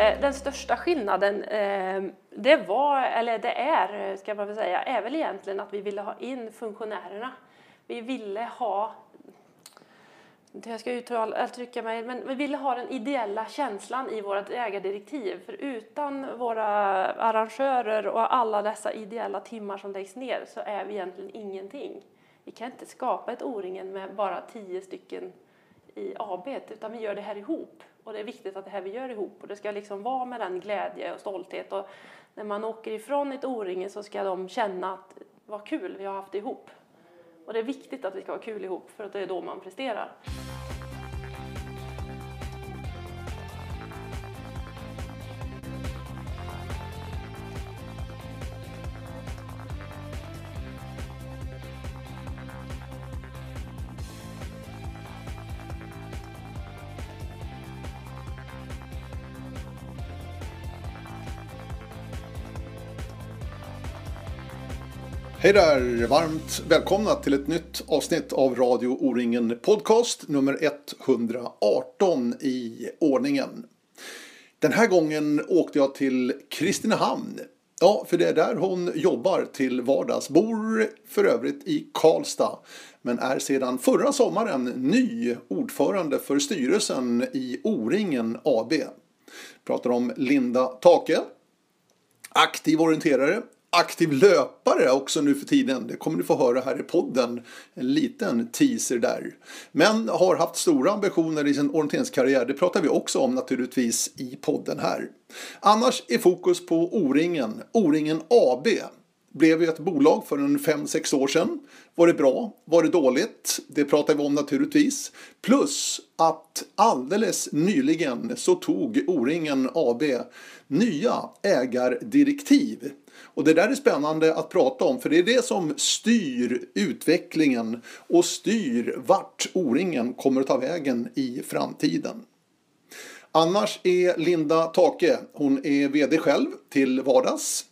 Eh, den största skillnaden, eh, det var, eller det är, eh, ska man väl säga, är väl egentligen att vi ville ha in funktionärerna. Vi ville ha jag ska uttrycka mig, men vi ville ha den ideella känslan i vårt ägardirektiv. För utan våra arrangörer och alla dessa ideella timmar som läggs ner så är vi egentligen ingenting. Vi kan inte skapa ett O-ringen med bara tio stycken i AB, utan vi gör det här ihop. Och det är viktigt att det här vi gör ihop och det ska liksom vara med den glädje och stolthet. Och när man åker ifrån ett O-ringe så ska de känna att vad kul vi har haft det ihop. Och det är viktigt att vi ska ha kul ihop för att det är då man presterar. Hej där! Varmt välkomna till ett nytt avsnitt av Radio O-ringen Podcast nummer 118 i ordningen. Den här gången åkte jag till Kristinehamn. Ja, för det är där hon jobbar till vardags. Bor för övrigt i Karlstad. Men är sedan förra sommaren ny ordförande för styrelsen i O-ringen AB. Pratar om Linda Take. Aktiv orienterare, aktiv löpare också nu för tiden. Det kommer ni få höra här i podden. En liten teaser där. Men har haft stora ambitioner i sin orienteringskarriär. Det pratar vi också om naturligtvis i podden här. Annars är fokus på O-ringen. O-ringen AB blev ju ett bolag för en 5-6 år sedan. Var det bra? Var det dåligt? Det pratar vi om naturligtvis. Plus att alldeles nyligen så tog O-ringen AB nya ägardirektiv och det där är spännande att prata om för det är det som styr utvecklingen och styr vart O-ringen kommer att ta vägen i framtiden. Annars är Linda Take, hon är VD själv till vardags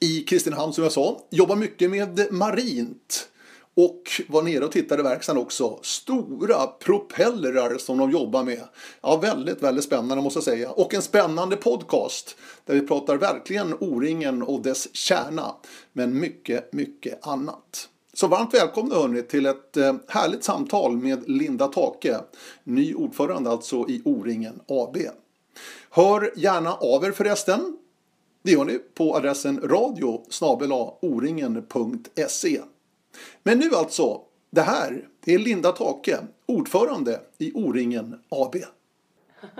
i Kristinehamn som jag sa. Jobbar mycket med marint och var nere och tittade i verkstaden också. Stora propellrar som de jobbar med. Ja, väldigt, väldigt spännande måste jag säga. Och en spännande podcast där vi pratar verkligen O-ringen och dess kärna. Men mycket, mycket annat. Så varmt välkomna hörni till ett eh, härligt samtal med Linda Take, ny ordförande alltså i O-ringen AB. Hör gärna av er förresten. Det gör ni på adressen radio oringen.se. Men nu alltså, det här är Linda Take, ordförande i O-ringen AB.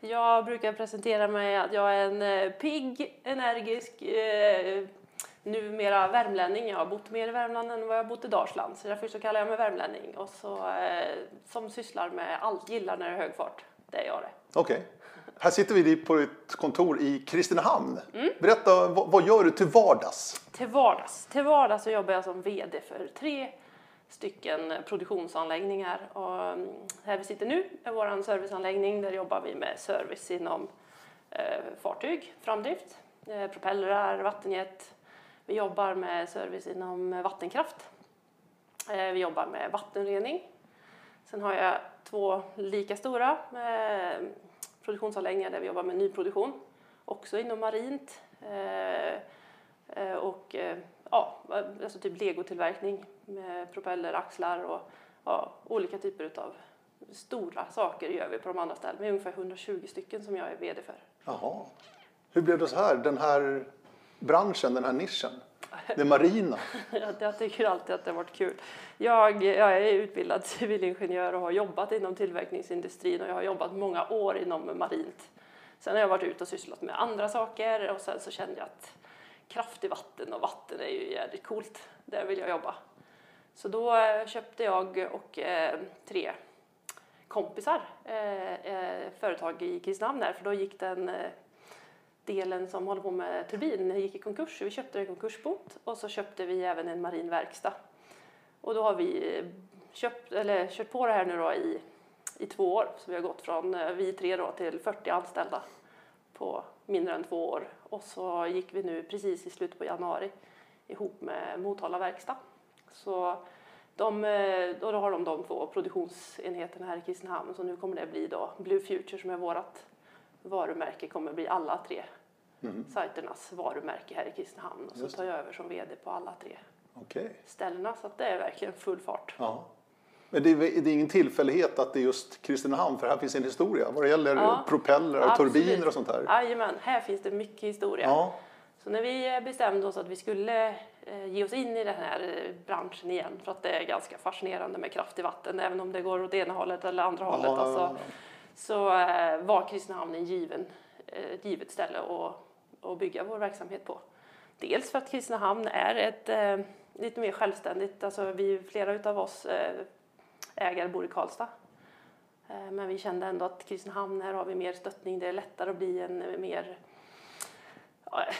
Jag brukar presentera mig att jag är en eh, pigg, energisk, eh, numera värmlänning. Jag har bott mer i Värmland än vad jag bott i Dalsland, så därför så kallar jag mig värmlänning. Och så, eh, som sysslar med allt, gillar när det är hög fart. Det är jag det. Okej. Okay. Här sitter vi på ditt kontor i Kristinehamn. Mm. Berätta, vad, vad, gör du till vardags? Till vardags? Till vardags så jobbar jag som VD för tre stycken produktionsanläggningar. Och mm, här vi sitter nu är vår serviceanläggning. Där jobbar vi med service inom eh, fartyg, framdrift, eh, propellrar, vattenjet. Vi jobbar med service inom vattenkraft. Eh, vi jobbar med vattenrening. Sen har jag två lika stora eh, produktionsanläggningar där vi jobbar med nyproduktion, också inom marint. Eh, eh, och eh, ja, alltså typ legotillverkning med propeller, axlar och ja, olika typer av stora saker gör vi på de andra ställena. Vi är ungefär 120 stycken som jag är VD för. Jaha. Hur blev det så här, den här branschen, den här nischen? Det marina? jag tycker alltid att det har varit kul. Jag, jag är utbildad civilingenjör och har jobbat inom tillverkningsindustrin och jag har jobbat många år inom marint. Sen har jag varit ute och sysslat med andra saker och sen så kände jag att kraft i vatten och vatten är ju jävligt coolt. Där vill jag jobba. Så då eh, köpte jag och eh, tre kompisar eh, eh, företag i Kristinehamn där, för då gick den eh, delen som håller på med turbin gick i konkurs. Vi köpte en konkursbot och så köpte vi även en marin verkstad. Och då har vi köpt, eller kört på det här nu då i, i två år. Så vi har gått från eh, vi tre då till 40 anställda på mindre än två år. Och så gick vi nu precis i slutet på januari ihop med Motala verkstad. Så de, eh, då har de de två produktionsenheterna här i Kristinehamn så nu kommer det bli då Blue Future som är vårt varumärke kommer bli alla tre sajternas varumärke här i Kristinehamn. Och så tar jag över som VD på alla tre Okej. ställena. Så att det är verkligen full fart. Ja. Men det är, det är ingen tillfällighet att det är just Kristinehamn, för här finns en historia vad det gäller Ja. propeller och Absolut. turbiner och sånt där. Jajamän, här finns det mycket historia. Ja. Så när vi bestämde oss att vi skulle eh, ge oss in i den här eh, branschen igen, för att det är ganska fascinerande med kraft i vatten, även om det går åt ena hållet eller andra hållet. Ja, Alltså, ja, ja så eh, var Kristinehamn en given, eh, ett givet ställe att, att bygga vår verksamhet på. Dels för att Kristinehamn är ett eh, lite mer självständigt, alltså vi, flera utav oss eh, ägare bor i Karlstad. Eh, men vi kände ändå att Kristinehamn, här har vi mer stöttning, det är lättare att bli en eh, mer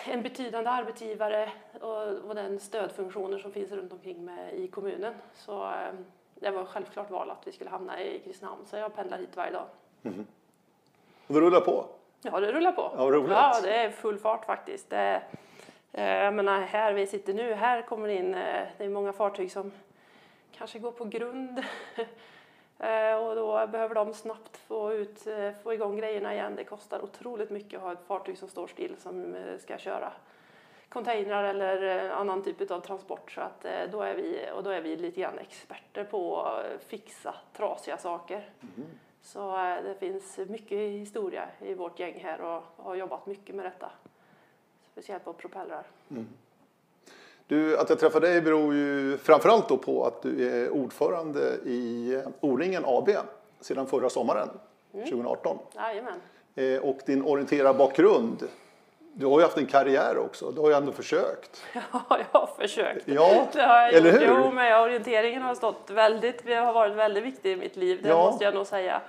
en betydande arbetsgivare och, och den stödfunktioner som finns runt omkring med, i kommunen. Så eh, det var självklart val att vi skulle hamna i Kristinehamn, så jag pendlar hit varje dag. Och det rullar på. Ja, det rullar på. Ja, roligt. Ja, det är full fart faktiskt. Det, eh, jag menar, här vi sitter nu, här kommer det in, eh, det är många fartyg som kanske går på grund. Eh, och då behöver de snabbt få, ut, få igång grejerna igen. Det kostar otroligt mycket att ha ett fartyg som står still som ska köra containrar eller annan typ av transport. Så att då är vi, och då är vi lite grann experter på att fixa trasiga saker. Så eh, det finns mycket historia i vårt gäng här och har jobbat mycket med detta. Speciellt på propellrar. Du, att jag träffade dig beror ju framförallt då på att du är ordförande i O-ringen AB sedan förra sommaren, Mm. 2018. Jajamän. Eh, och din orienterarbakgrund, du har ju haft en karriär också, du har ju ändå försökt. Ja, jag har försökt. Ja, Det har eller gjort. hur? Jo, men orienteringen har stått väldigt, har varit väldigt viktig i mitt liv, det Ja. måste jag nog säga.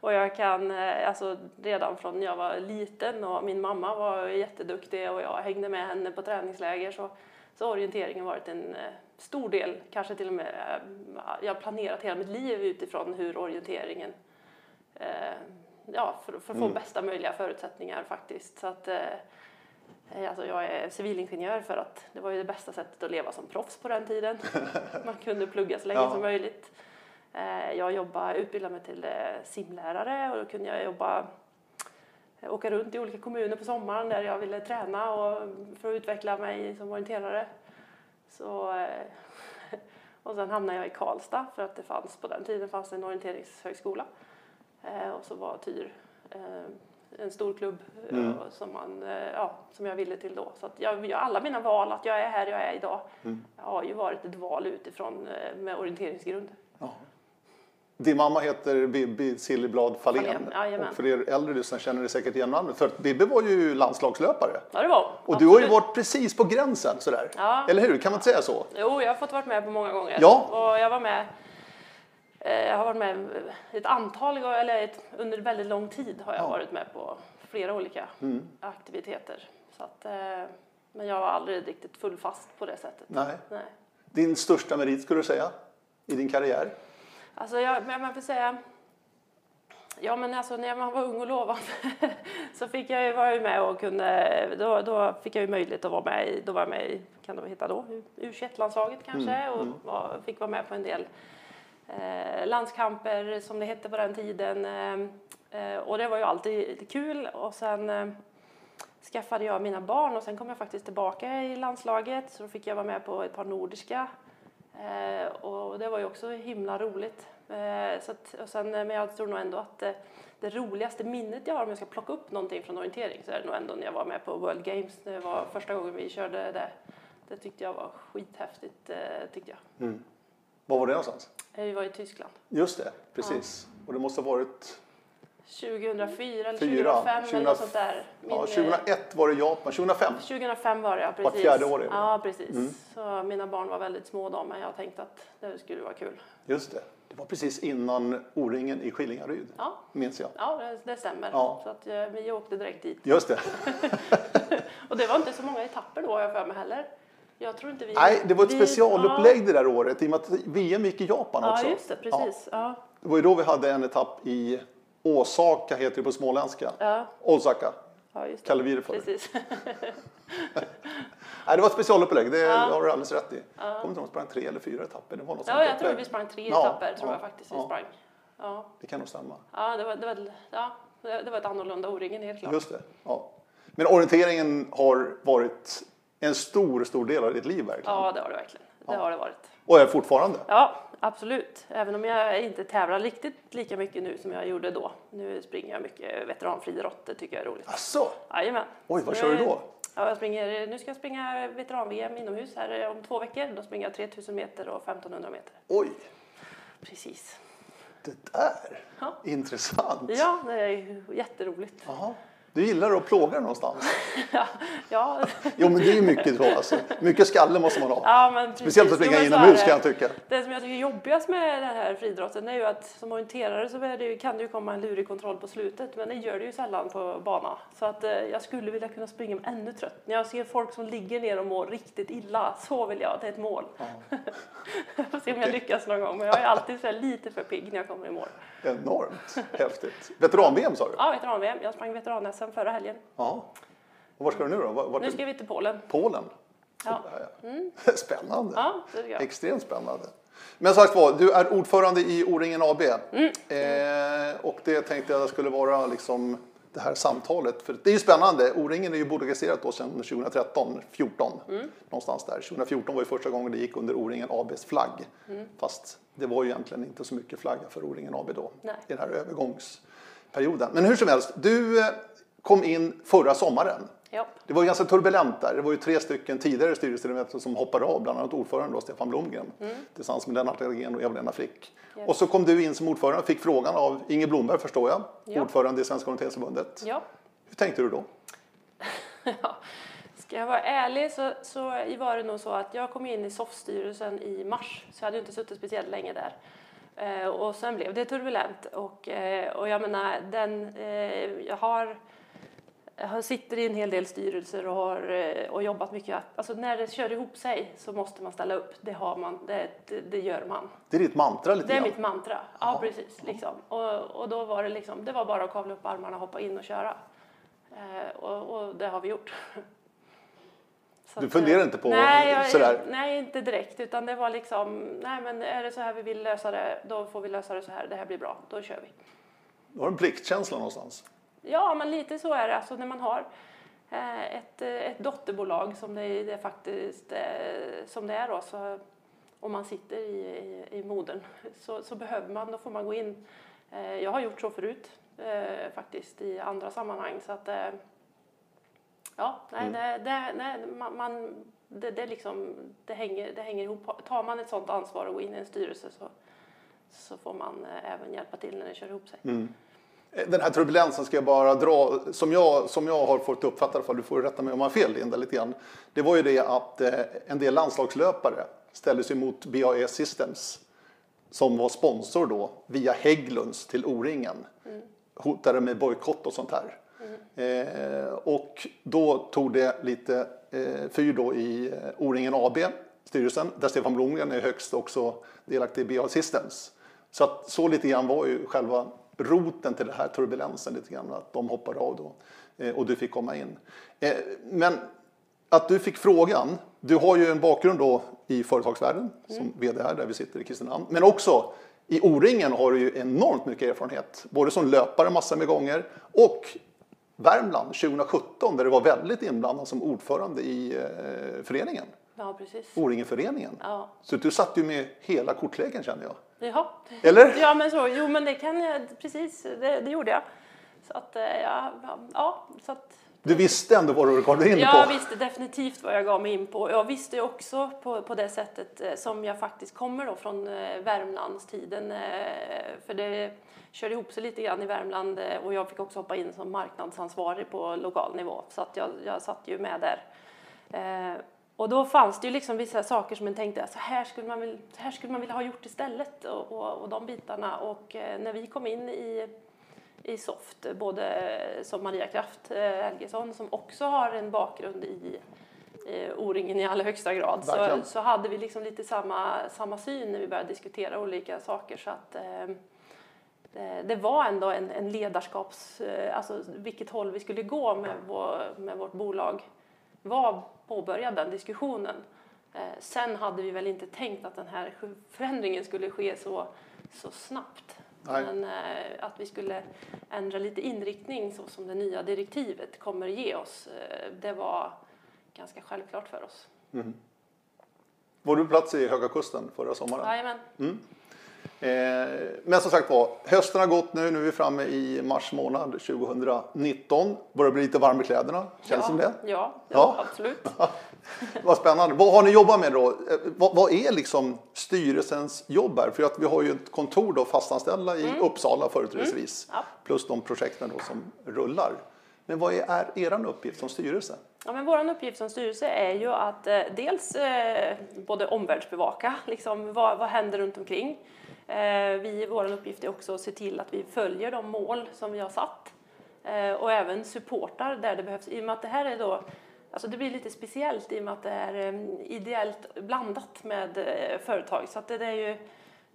Och jag kan, eh, alltså redan från när jag var liten och min mamma var jätteduktig och jag hängde med henne på träningsläger så, så har orienteringen varit en eh, stor del, kanske till och med, eh, jag har planerat hela mitt liv utifrån hur orienteringen eh, ja, för, för att få Mm. bästa möjliga förutsättningar faktiskt. Så att, eh, alltså jag är civilingenjör för att det var ju det bästa sättet att leva som proffs på den tiden. Man kunde plugga så länge Ja. som möjligt. Eh, jag jobbade, utbildade mig till eh, simlärare och då kunde jag jobba eh, åka runt i olika kommuner på sommaren där jag ville träna och för att utveckla mig som orienterare. Så, eh, och sen hamnade jag i Karlstad för att det fanns på den tiden fanns en orienteringshögskola. Eh, och så var TYR eh, en stor klubb eh, Mm. som, man, eh, ja, som jag ville till då. Så att jag, jag, alla mina val, att jag är här jag är idag, Mm. har ju varit ett val utifrån eh, med orienteringsgrund. Ja. Din mamma heter Bibi Silverblad Fahlén. Och för er äldre lyssnare känner ni säkert igen namnet. För Bibi var ju landslagslöpare. Ja, det var Och du har ju absolut. varit precis på gränsen sådär. Ja. Eller hur? Kan man inte säga så? Jo, jag har fått varit med på många gånger. Ja. Och jag var med jag har varit med ett antal eller ett, under väldigt lång tid har jag Ja. varit med på flera olika Mm. aktiviteter. Så att, eh, men jag var aldrig riktigt full fast på det sättet. Nej. Nej. Din största merit skulle du säga? I din karriär? Alltså jag, men man får säga, ja men alltså när man var ung och lovande så fick jag ju vara med och kunde, då, då fick jag ju möjlighet att vara med i, då var jag med i, kan det heta då, U21-landslaget kanske Mm, och mm. var, fick vara med på en del eh, landskamper som det hette på den tiden. Eh, eh, och det var ju alltid lite kul och sen eh, skaffade jag mina barn och sen kom jag faktiskt tillbaka i landslaget så då fick jag vara med på ett par nordiska Eh, och det var ju också himla roligt. Eh, så att, och sen, eh, men jag tror nog ändå att eh, det roligaste minnet jag har om jag ska plocka upp någonting från orientering så är det nog ändå när jag var med på World Games. Det var första gången vi körde det. Det tyckte jag var skithäftigt. Eh, tyckte jag. Mm. Var var det någonstans? Eh, Vi var i Tyskland. Just det, precis. Och det måste ha varit... 2004 eller Fyra, 2005 eller 20 något sånt där. Min, Ja, eh, 2001 var det Japan, 2005. 2005 var det, ja, Vart precis. fjärde år är det. Ja, precis. Mm. Så mina barn var väldigt små då, men jag tänkte att det skulle vara kul. Just det. Det var precis innan O-ringen i Skillingaryd, Ja, minns jag. ja det, stämmer. Ja. Så att, eh, vi åkte direkt dit. Just det. Och det var inte så många etapper då jag för mig heller. Jag tror inte vi... Nej, det var ett vi- specialupplägg det där året i och med att VM gick i Japan Ja, också. ja just det, precis. Ja. Det var ju då vi hade en etapp i Osaka, heter det på småländska. Ja, Osaka, ja just det. kallar vi det för. Precis. Nej, det var ett specialupplägg, det Ja. har du alldeles rätt i. Jag kommer inte ihåg om vi sprang tre eller fyra etapper. Det var något Ja, jag tror vi sprang tre Ja, etapper, tror ja, jag faktiskt vi ja. sprang. Ja, Det kan nog stämma. ja det var, det var, ja. det, det var ett annorlunda O-ringen helt klart. Just det. Ja. Men orienteringen har varit en stor, stor del av ditt liv verkligen. Ja, det har det verkligen. Det har det varit. Och är fortfarande. Ja, absolut. Även om jag inte tävlar riktigt lika mycket nu som jag gjorde då. Nu springer jag mycket veteranfriidrott, det tycker jag är roligt. Asså? Jajamän. Oj, vad kör du då? Ja, jag springer, nu ska jag springa veteran-VM inomhus här om två veckor. Då springer jag 3000 meter och 1500 meter. Oj, Precis. det där. Ja. Intressant. Ja, det är jätteroligt. Jaha. Du gillar att plåga någonstans? Ja, ja, Jo, men det är mycket så. Alltså. Mycket skalle måste man ha. ja men. Speciellt att springa inomhus kan jag tycka. Det som jag tycker är jobbigast med den här friidrotten är ju att som orienterare så det kan det ju komma en lurig kontroll på slutet men det gör det ju sällan på bana. Så att eh, jag skulle vilja kunna springa mig ännu trött. När jag ser folk som ligger ner och mår riktigt illa, så vill jag, det är ett mål. jag får se om jag lyckas någon gång men jag är alltid så lite för pigg när jag kommer i mål. Enormt häftigt. Veteran-VM sa du? Ja, veteran-VM. Jag sprang veteran-SM förra helgen. Ja. Och var ska du nu då? Vart- Nu ska vi till Polen. Polen? Ja. Ja. Spännande. Ja, det. Extremt spännande. Men sagt var, du är ordförande i O-ringen AB. Mm. Eh, och det tänkte jag skulle vara liksom det här samtalet. För det är ju spännande. O-ringen är ju bolagiserat då sedan 2013, 14 Mm. någonstans där. 2014 var ju första gången det gick under O-ringen ABs flagg. Mm. Fast det var ju egentligen inte så mycket flagga för O-ringen AB då Nej. i den här övergångsperioden. Men hur som helst, du eh, kom in förra sommaren. Ja. Det var ganska turbulent där. Det var ju tre stycken tidigare styrelseledamöter som hoppade av, bland annat ordförande då, Stefan Blomgren tillsammans med Lennart Agén och Eva-Lena Frick. Yes. Och så kom du in som ordförande och fick frågan av Inge Blomberg förstår jag, Ja. ordförande i Svenska Orienteringsförbundet. ja. Hur tänkte du då? Ja, Ska jag vara ärlig så, så var det nog så att jag kom in i SOF-styrelsen i mars, så jag hade inte suttit speciellt länge där. Eh, och sen blev det turbulent och, eh, och jag menar, den, eh, jag har jag sitter i en hel del styrelser och har eh, och jobbat mycket. Alltså när det kör ihop sig så måste man ställa upp. Det har man, det, det, det gör man. Det är ditt mantra lite Det är mitt mantra. Ja, precis. Liksom. Och, och då var det liksom, det var bara att kavla upp armarna, hoppa in och köra. Eh, och, och det har vi gjort. Så Du funderar eh, inte på nej, jag, sådär? Nej, inte direkt. Utan det var liksom, nej men är det så här vi vill lösa det, då får vi lösa det så här. Det här blir bra, då kör vi. Du har en pliktkänsla någonstans. Ja, men lite så är det. Alltså när man har eh, ett, eh, ett dotterbolag som det, det faktiskt eh, som det är då, så om man sitter i, i, i modern så, så behöver man, då får man gå in. Jag har gjort så förut faktiskt i andra sammanhang så att ja, nej, Mm. det, det, nej man, man, det, det, liksom, det, hänger, det hänger ihop. Tar man ett sådant ansvar och går in i en styrelse så, så får man även hjälpa till när det kör ihop sig. Eh, Den här turbulensen ska jag bara dra, som jag, som jag har fått uppfatta i du får rätta mig om jag har fel Linda lite grann. Det var ju det att eh, en del landslagslöpare ställde sig mot BAE Systems som var sponsor då via Hägglunds till O-ringen. Hotade med bojkott och sånt här. Eh, och då tog det lite eh, fyr då i eh, O-ringen AB, styrelsen, där Stefan Blomgren är högst också delaktig i BAE Systems. Så att så lite grann var ju själva roten till den här turbulensen lite grann, att de hoppade av då eh, och du fick komma in. Eh, men att du fick frågan, du har ju en bakgrund då i företagsvärlden som vd här där vi sitter i Kristinehamn, men också i O-ringen har du ju enormt mycket erfarenhet, både som löpare massor med gånger och Värmland 2017 där du var väldigt inblandad som ordförande i eh, föreningen, Ja, precis. O-ringen-föreningen. Ja. Så du satt ju med hela kortleken känner jag. Jaha. Eller? Ja, men så, jo, men det kan jag, precis, det, det gjorde jag. Så att, eh, ja, ja, så att, Du visste ändå vad du gav dig in jag på. visste definitivt vad jag gav mig in på. Jag visste också på, på det sättet eh, som jag faktiskt kommer då från eh, Värmlandstiden. För det körde ihop sig lite grann i Värmland och jag fick också hoppa in som marknadsansvarig på lokal nivå. Så att jag, jag satt ju med där. Och då fanns det ju liksom vissa saker som man tänkte så här skulle man, vill, så här skulle man vilja ha gjort istället och, och, och de bitarna. Och eh, när vi kom in i, i Soft, både som Maria Kraft eh, Helgesson som också har en bakgrund i eh, O-ringen i allra högsta grad så, så hade vi liksom lite samma, samma syn när vi började diskutera olika saker. Så att, eh, det- det var ändå en, en ledarskaps, eh, alltså vilket håll vi skulle gå med, vår, med vårt bolag var påbörjad den diskussionen. Eh, sen hade vi väl inte tänkt att den här förändringen skulle ske så, så snabbt. Nej. Men eh, att vi skulle ändra lite inriktning så som det nya direktivet kommer ge oss, eh, det var ganska självklart för oss. Var du på plats i Höga Kusten förra sommaren? Jajamän. Eh, men som sagt var, hösten har gått nu. Nu är vi framme i mars månad 2019. Börjar bli lite varm i kläderna. Känns ja, som det? Ja, ja, absolut. Vad spännande. Vad har ni jobbat med då? Eh, Vad, vad är liksom styrelsens jobb här? För att vi har ju ett kontor då fastanställda i Uppsala företrädesvis. Ja. Plus de projekten då som rullar. Men vad är, är er uppgift som styrelse? Ja, men vår uppgift som styrelse är ju att eh, dels eh, både omvärldsbevaka, liksom, vad, vad händer runt omkring. Eh, vi, vår uppgift är också att se till att vi följer de mål som vi har satt eh, och även supportar där det behövs. I och med att det här är då, alltså det blir lite speciellt i och med att det är eh, ideellt blandat med eh, företag. Så att det, det är ju,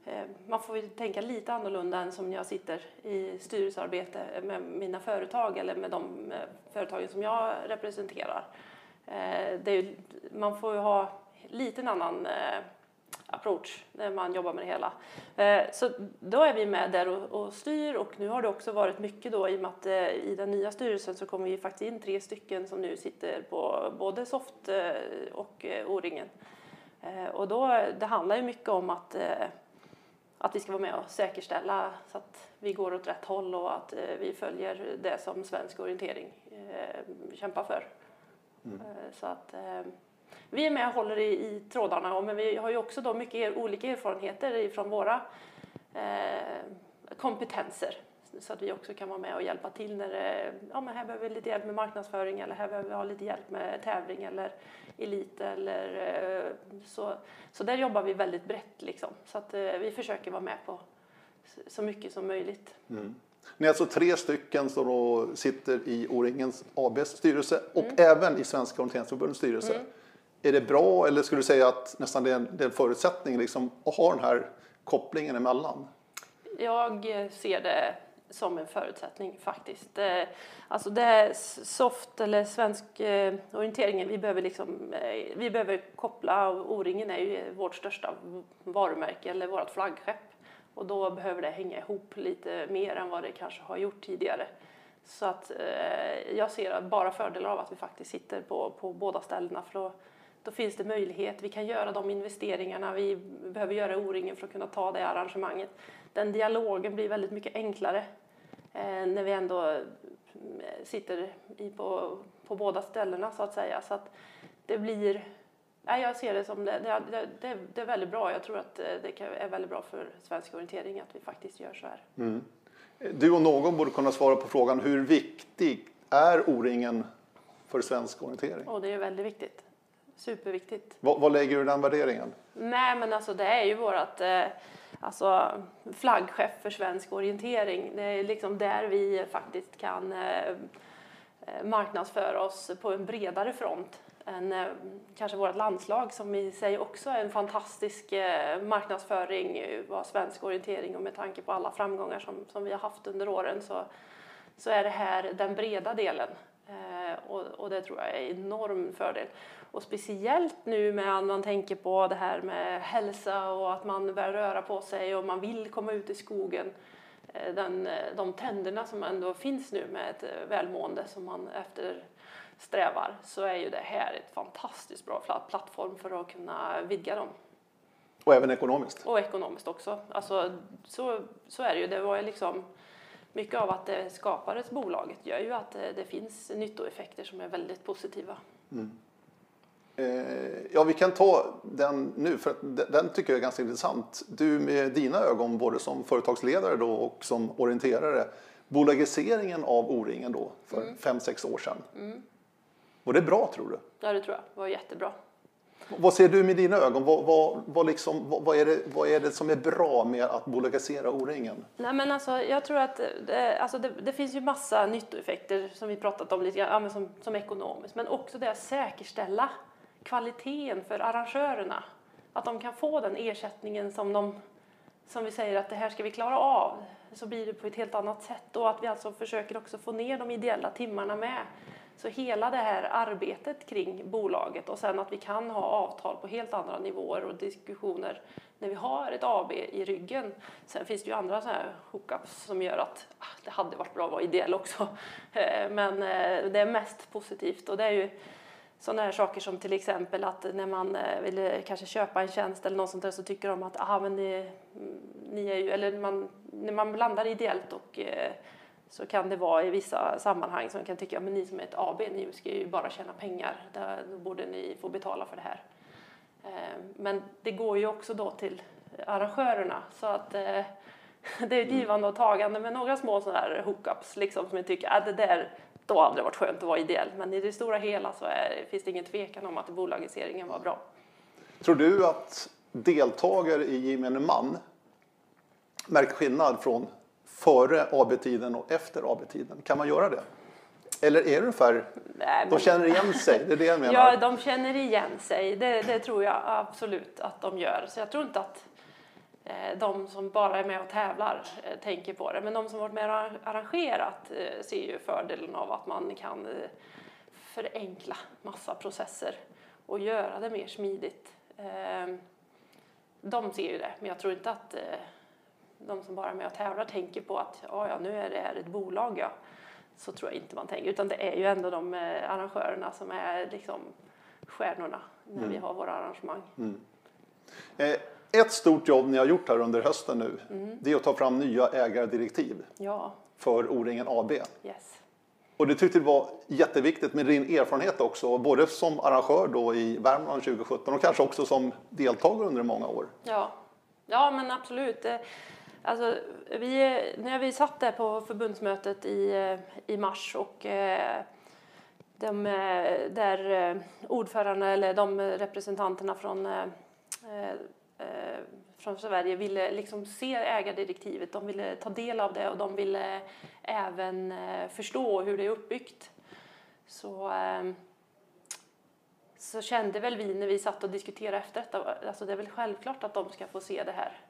eh, man får ju tänka lite annorlunda än som jag sitter i styrelsearbete med mina företag eller med de eh, företagen som jag representerar. Eh, Det är, ju- man får ju ha lite en annan eh, approach när man jobbar med det hela. Eh, Så då är vi med där och, styr och nu har det också varit mycket då i och med att eh, i den nya styrelsen så kommer vi faktiskt in tre stycken som nu sitter på både Soft eh, och O-ringen. Och då, det handlar ju mycket om att att vi ska vara med och säkerställa så att vi går åt rätt håll och att vi följer det som svensk orientering kämpar för. Eh, så att vi är med och håller i, i trådarna och men vi har ju också då mycket er, olika erfarenheter från våra eh, kompetenser så att vi också kan vara med och hjälpa till när det, ja men här behöver vi lite hjälp med marknadsföring eller här behöver vi ha lite hjälp med tävling eller elit eller eh, så. Så där jobbar vi väldigt brett liksom. Så att eh, vi försöker vara med på så mycket som möjligt. Ni är alltså tre stycken som då sitter i O-ringens ABs styrelse och även i Svenska Orienteringsförbundets styrelse. Är det bra eller skulle du säga att nästan det är en, det är en förutsättning liksom, att ha den här kopplingen emellan? Jag ser det som en förutsättning faktiskt. Eh, alltså det är soft eller svensk eh, orienteringen, vi behöver liksom, eh, vi behöver koppla, och O-ringen är ju vårt största varumärke eller vårt flaggskepp. Och då behöver det hänga ihop lite mer än vad det kanske har gjort tidigare. Så att jag ser bara fördelar av att vi faktiskt sitter på, på båda ställena för då, då finns det möjlighet. Vi kan göra de investeringarna vi behöver göra O-ringen för att kunna ta det arrangemanget. Den dialogen blir väldigt mycket enklare eh, när vi ändå eh, sitter på, på båda ställena så att säga. Så att det blir Nej, jag ser det som det, det, det, det, är väldigt bra. Jag tror att eh, det är väldigt bra för svensk orientering att vi faktiskt gör så här. Du och någon borde kunna svara på frågan hur viktig är O-ringen för svensk orientering? Och det är väldigt viktigt. Superviktigt. Vad, vad lägger du i den värderingen? Nej, men alltså det är ju vårt eh, alltså, flaggskepp för svensk orientering. Det är liksom där vi faktiskt kan eh, eh, marknadsföra oss på en bredare front än eh, kanske vårt landslag som i sig också är en fantastisk eh, marknadsföring eh, vad svensk orientering och med tanke på alla framgångar som, som vi har haft under åren så, så är det här den breda delen. Eh, och, och det tror jag är en enorm fördel. Och speciellt nu med att man tänker på det här med hälsa och att man börjar röra på sig och man vill komma ut i skogen. Eh, Den, eh, de tänderna som ändå finns nu med ett välmående som man eftersträvar så är ju det här ett fantastiskt bra pla- plattform för att kunna vidga dem. Och även ekonomiskt. Och ekonomiskt också. Alltså, så, så är det ju. Det var ju liksom mycket av att det skapades bolaget gör ju att det, det finns nyttoeffekter som är väldigt positiva. Eh, ja, vi kan ta den nu, för att den- tycker jag är ganska intressant. Du med dina ögon, både som företagsledare då och som orienterare, bolagiseringen av O-ringen då för fem, sex år sedan. Var det bra tror du? Ja, det tror jag var jättebra. Vad ser du med dina ögon? Vad, vad, vad, liksom, vad, vad, är det, vad är det som är bra med att bolagisera O-ringen? Nej, men alltså, jag tror att det, alltså det, det finns ju massa nyttoeffekter som vi pratat om lite grann, som, som ekonomiskt, men också det att säkerställa kvaliteten för arrangörerna. Att de kan få den ersättningen som de som vi säger att det här ska vi klara av, så blir det på ett helt annat sätt och att vi alltså försöker också få ner de ideella timmarna med. Så hela det här arbetet kring bolaget och sen att vi kan ha avtal på helt andra nivåer och diskussioner när vi har ett AB i ryggen. Sen finns det ju andra sådana här hookups som gör att ah, det hade varit bra att vara ideell också. Eh, men eh, det är mest positivt och det är ju sådana här saker som till exempel att när man eh, vill kanske köpa en tjänst eller något sånt där så tycker de att aha, men ni, mm, ni är ju, eller man, när man blandar ideellt och så kan det vara i vissa sammanhang som kan tycka, men ni som är ett AB, ni ska ju bara tjäna pengar, då borde ni få betala för det här. Eh, men det går ju också då till arrangörerna så att eh, det är ett givande och tagande med några små sådana här hookups liksom som jag tycker att det där då hade det varit skönt att vara ideell men i det stora hela så är, finns det ingen tvekan om att bolagiseringen var bra. Tror du att deltagare i gemene man märker skillnad från före AB-tiden och efter AB-tiden? Kan man göra det? Eller är det ungefär, Nej, de känner igen sig? Det är det jag menar. Ja, de känner igen sig. Det, det tror jag absolut att de gör. Så jag tror inte att eh, de som bara är med och tävlar eh, tänker på det. Men de som varit med och arrangerat eh, ser ju fördelen av att man kan förenkla massa processer och göra det mer smidigt. Eh, de ser ju det, men jag tror inte att de som bara är med och tävlar tänker på att ja, nu är det här ett bolag. Ja så tror jag inte man tänker. Utan det är ju ändå de eh, arrangörerna som är liksom stjärnorna när mm. vi har våra arrangemang. Mm. Eh, ett stort jobb ni har gjort här under hösten nu, mm. det är att ta fram nya ägardirektiv ja. för O-ringen AB. Yes. Och det tyckte du var jätteviktigt med din erfarenhet också, både som arrangör då i Värmland 2017 och kanske också som deltagare under många år. Ja, ja men absolut. Alltså, vi, när vi satt där på förbundsmötet i, eh, i mars och eh, de, eh, där ordförande eller de representanterna från, från Sverige ville liksom se ägardirektivet, de ville ta del av det och de ville även förstå hur det är uppbyggt. Så, så kände väl vi när vi satt och diskuterade efter detta, alltså det är väl självklart att de ska få se det här.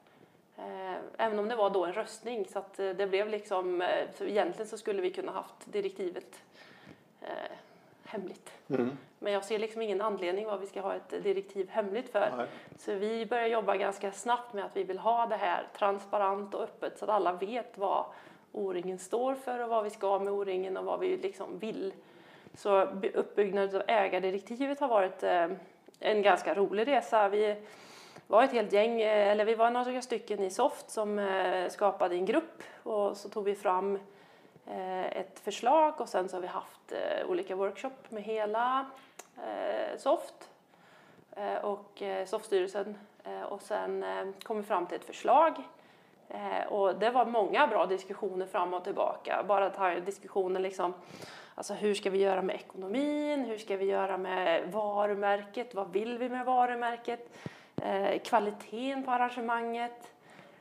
Eh, även om det var då en röstning så att eh, det blev liksom, eh, så egentligen så skulle vi kunna haft direktivet eh, hemligt. Mm. Men jag ser liksom ingen anledning vad vi ska ha ett direktiv hemligt för. Nej. Så vi börjar jobba ganska snabbt med att vi vill ha det här transparent och öppet så att alla vet vad O-ringen står för och vad vi ska med O-ringen och vad vi liksom vill. Så uppbyggnaden av ägardirektivet har varit en ganska rolig resa. Vi var ett helt gäng, eh, eller vi var några stycken i Soft som eh, skapade en grupp och så tog vi fram eh, ett förslag och sen så har vi haft olika workshop med hela Soft och Softstyrelsen och sen kom vi fram till ett förslag och det var många bra diskussioner fram och tillbaka. Bara ta diskussionen liksom Alltså hur ska vi göra med ekonomin? Hur ska vi göra med varumärket? Vad vill vi med varumärket? Eh, kvaliteten på arrangemanget.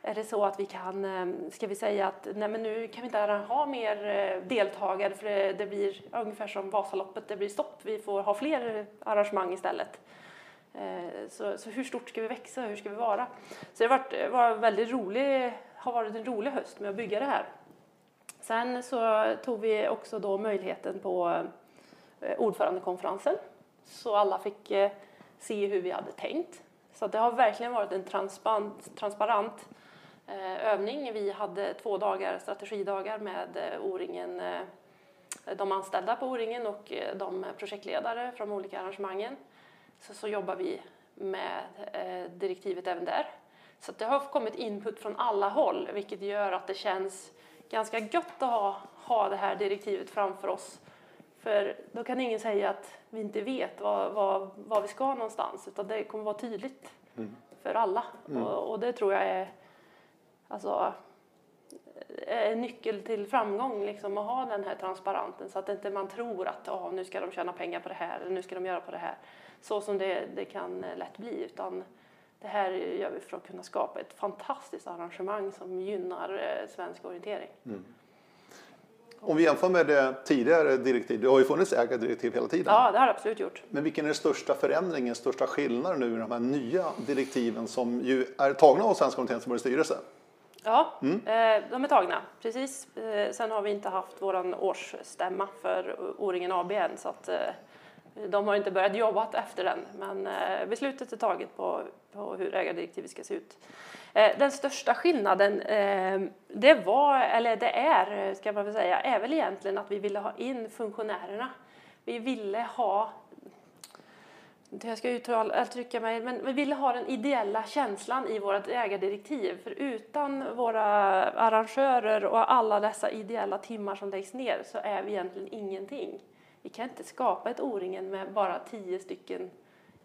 Är det så att vi kan, eh, ska vi säga att nej men nu kan vi inte ha mer eh, deltagare för det, det blir ungefär som Vasaloppet, det blir stopp, vi får ha fler arrangemang istället. Så, så, hur stort ska vi växa, hur ska vi vara? Så det har varit, var väldigt rolig, har varit en rolig höst med att bygga det här. Sen så tog vi också då möjligheten på ordförandekonferensen så alla fick se hur vi hade tänkt. Så det har verkligen varit en transparent, transparent eh, övning. Vi hade två dagar strategidagar med eh, O-ringen, eh, de anställda på O-ringen och eh, de projektledare från de olika arrangemangen. Så, så jobbar vi med eh, direktivet även där. Så det har kommit input från alla håll vilket gör att det känns ganska gött att ha, ha det här direktivet framför oss för då kan ingen säga att vi inte vet var, var, var vi ska någonstans utan det kommer vara tydligt mm. för alla. Mm. Och, och, det tror jag är alltså, en nyckel till framgång liksom, att ha den här transparenten så att inte man tror att oh, nu ska de tjäna pengar på det här eller nu ska de göra på det här. Så som det, det kan lätt bli. Utan det här gör vi för att kunna skapa ett fantastiskt arrangemang som gynnar eh, svensk orientering. Mm. Om vi jämför med det tidigare direktivet, det har ju funnits ägardirektiv hela tiden. Ja, det har det absolut gjort. Men vilken är den största förändringen, största skillnaden nu i de här nya direktiven som ju är tagna av Svenska orienteringsförbundets styrelse? Ja, eh, de är tagna, precis. Eh, sen har vi inte haft våran årsstämma för O-ringen AB än så att eh, de har inte börjat jobba efter den. Men beslutet är taget på, på hur ägardirektivet ska se ut. Eh, den största skillnaden, eh, det var, eller det är, ska man väl säga, är väl egentligen att vi ville ha in funktionärerna. Vi ville ha jag ska uttrycka mig, men vi ville ha den ideella känslan i vårt ägardirektiv. För utan våra arrangörer och alla dessa ideella timmar som läggs ner så är vi egentligen ingenting. Vi kan inte skapa ett O-ringen med bara tio stycken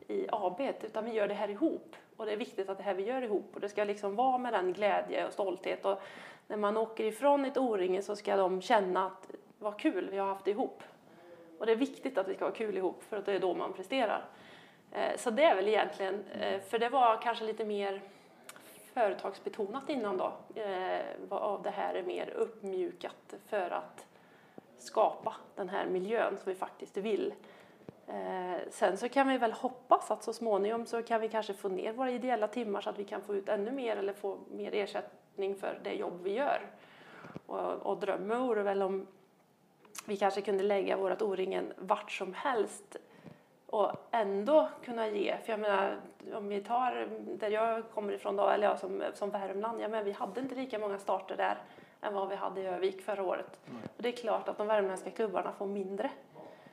i AB, utan vi gör det här ihop. Och det är viktigt att det här vi gör ihop och det ska liksom vara med den glädje och stolthet. Och när man åker ifrån ett O-ringe så ska de känna att vad kul vi har haft det ihop. Och det är viktigt att vi ska ha kul ihop för att det är då man presterar. Eh, så det är väl egentligen, eh, för det var kanske lite mer företagsbetonat innan då. Eh, av det här är mer uppmjukat för att skapa den här miljön som vi faktiskt vill. Sen så kan vi väl hoppas att så småningom så kan vi kanske få ner våra ideella timmar så att vi kan få ut ännu mer eller få mer ersättning för det jobb vi gör. Och, och drömmen vore väl om vi kanske kunde lägga vårt O-ringen vart som helst och ändå kunna ge. För jag menar, om vi tar där jag kommer ifrån då, eller jag som, som Värmland, ja, men vi hade inte lika många starter där än vad vi hade i Övik förra året. Mm. Och det är klart att de värmländska klubbarna får mindre.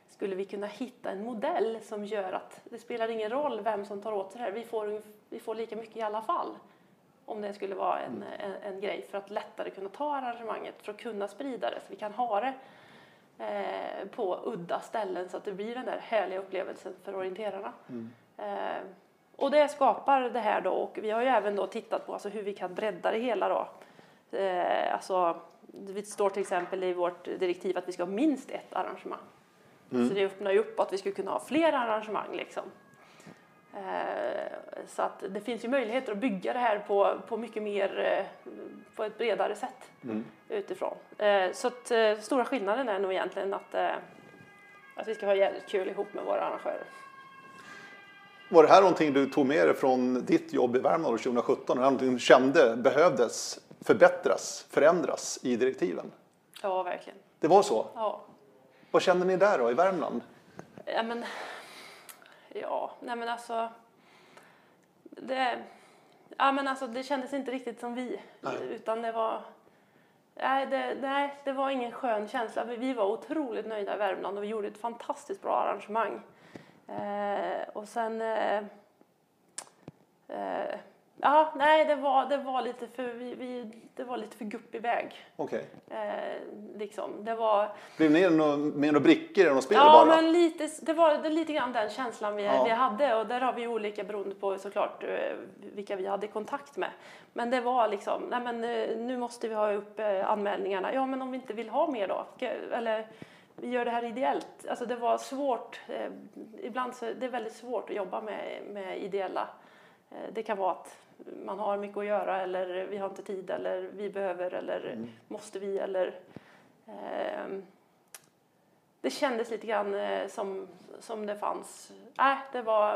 Skulle vi kunna hitta en modell som gör att det spelar ingen roll vem som tar åt sig det här, vi får, vi får lika mycket i alla fall. Om det skulle vara en, en, en grej för att lättare kunna ta arrangemanget, för att kunna sprida det. Så vi kan ha det eh, på udda ställen så att det blir den där härliga upplevelsen för orienterarna. Mm. Eh, och det skapar det här då och vi har ju även då tittat på alltså hur vi kan bredda det hela då. Eh, alltså, det står till exempel i vårt direktiv att vi ska ha minst ett arrangemang. Mm. Så det öppnar ju upp att vi skulle kunna ha fler arrangemang liksom. Eh, så att det finns ju möjligheter att bygga det här på, på mycket mer, eh, på ett bredare sätt mm. utifrån. Eh, så att stora skillnaden är nog egentligen att, att vi ska ha jävligt kul ihop med våra arrangörer. Var det här någonting du tog med dig från ditt jobb i Värmland 2017? Eller någonting du kände behövdes förbättras, förändras i direktiven? Ja, verkligen. Det var så? Ja. Vad kände ni där då i Värmland? Ja, men Ja, nej men alltså. Det, ja, men alltså, det kändes inte riktigt som vi. Nej. Utan det var... Nej det, nej, det var ingen skön känsla. Vi var otroligt nöjda i Värmland och vi gjorde ett fantastiskt bra arrangemang. Eh, och sen... Eh, eh, Ja, nej, det var, det var lite för, vi, vi, det var lite för guppig väg. Okej. Okay. Eh, liksom, det var... Blev ni med några brickor i något spel ja, bara? Men lite, det var det lite grann den känslan vi, ja. vi hade och där har vi olika beroende på såklart eh, vilka vi hade kontakt med. Men det var liksom, nej men eh, nu måste vi ha upp eh, anmälningarna. Ja, men om vi inte vill ha mer då? Eller vi gör det här ideellt. Alltså det var svårt, ibland så det är väldigt svårt att jobba med, med ideella. Det kan vara att man har mycket att göra eller vi har inte tid eller vi behöver eller mm. måste vi eller eh, det kändes lite grann eh, som, som det fanns, nej äh, det var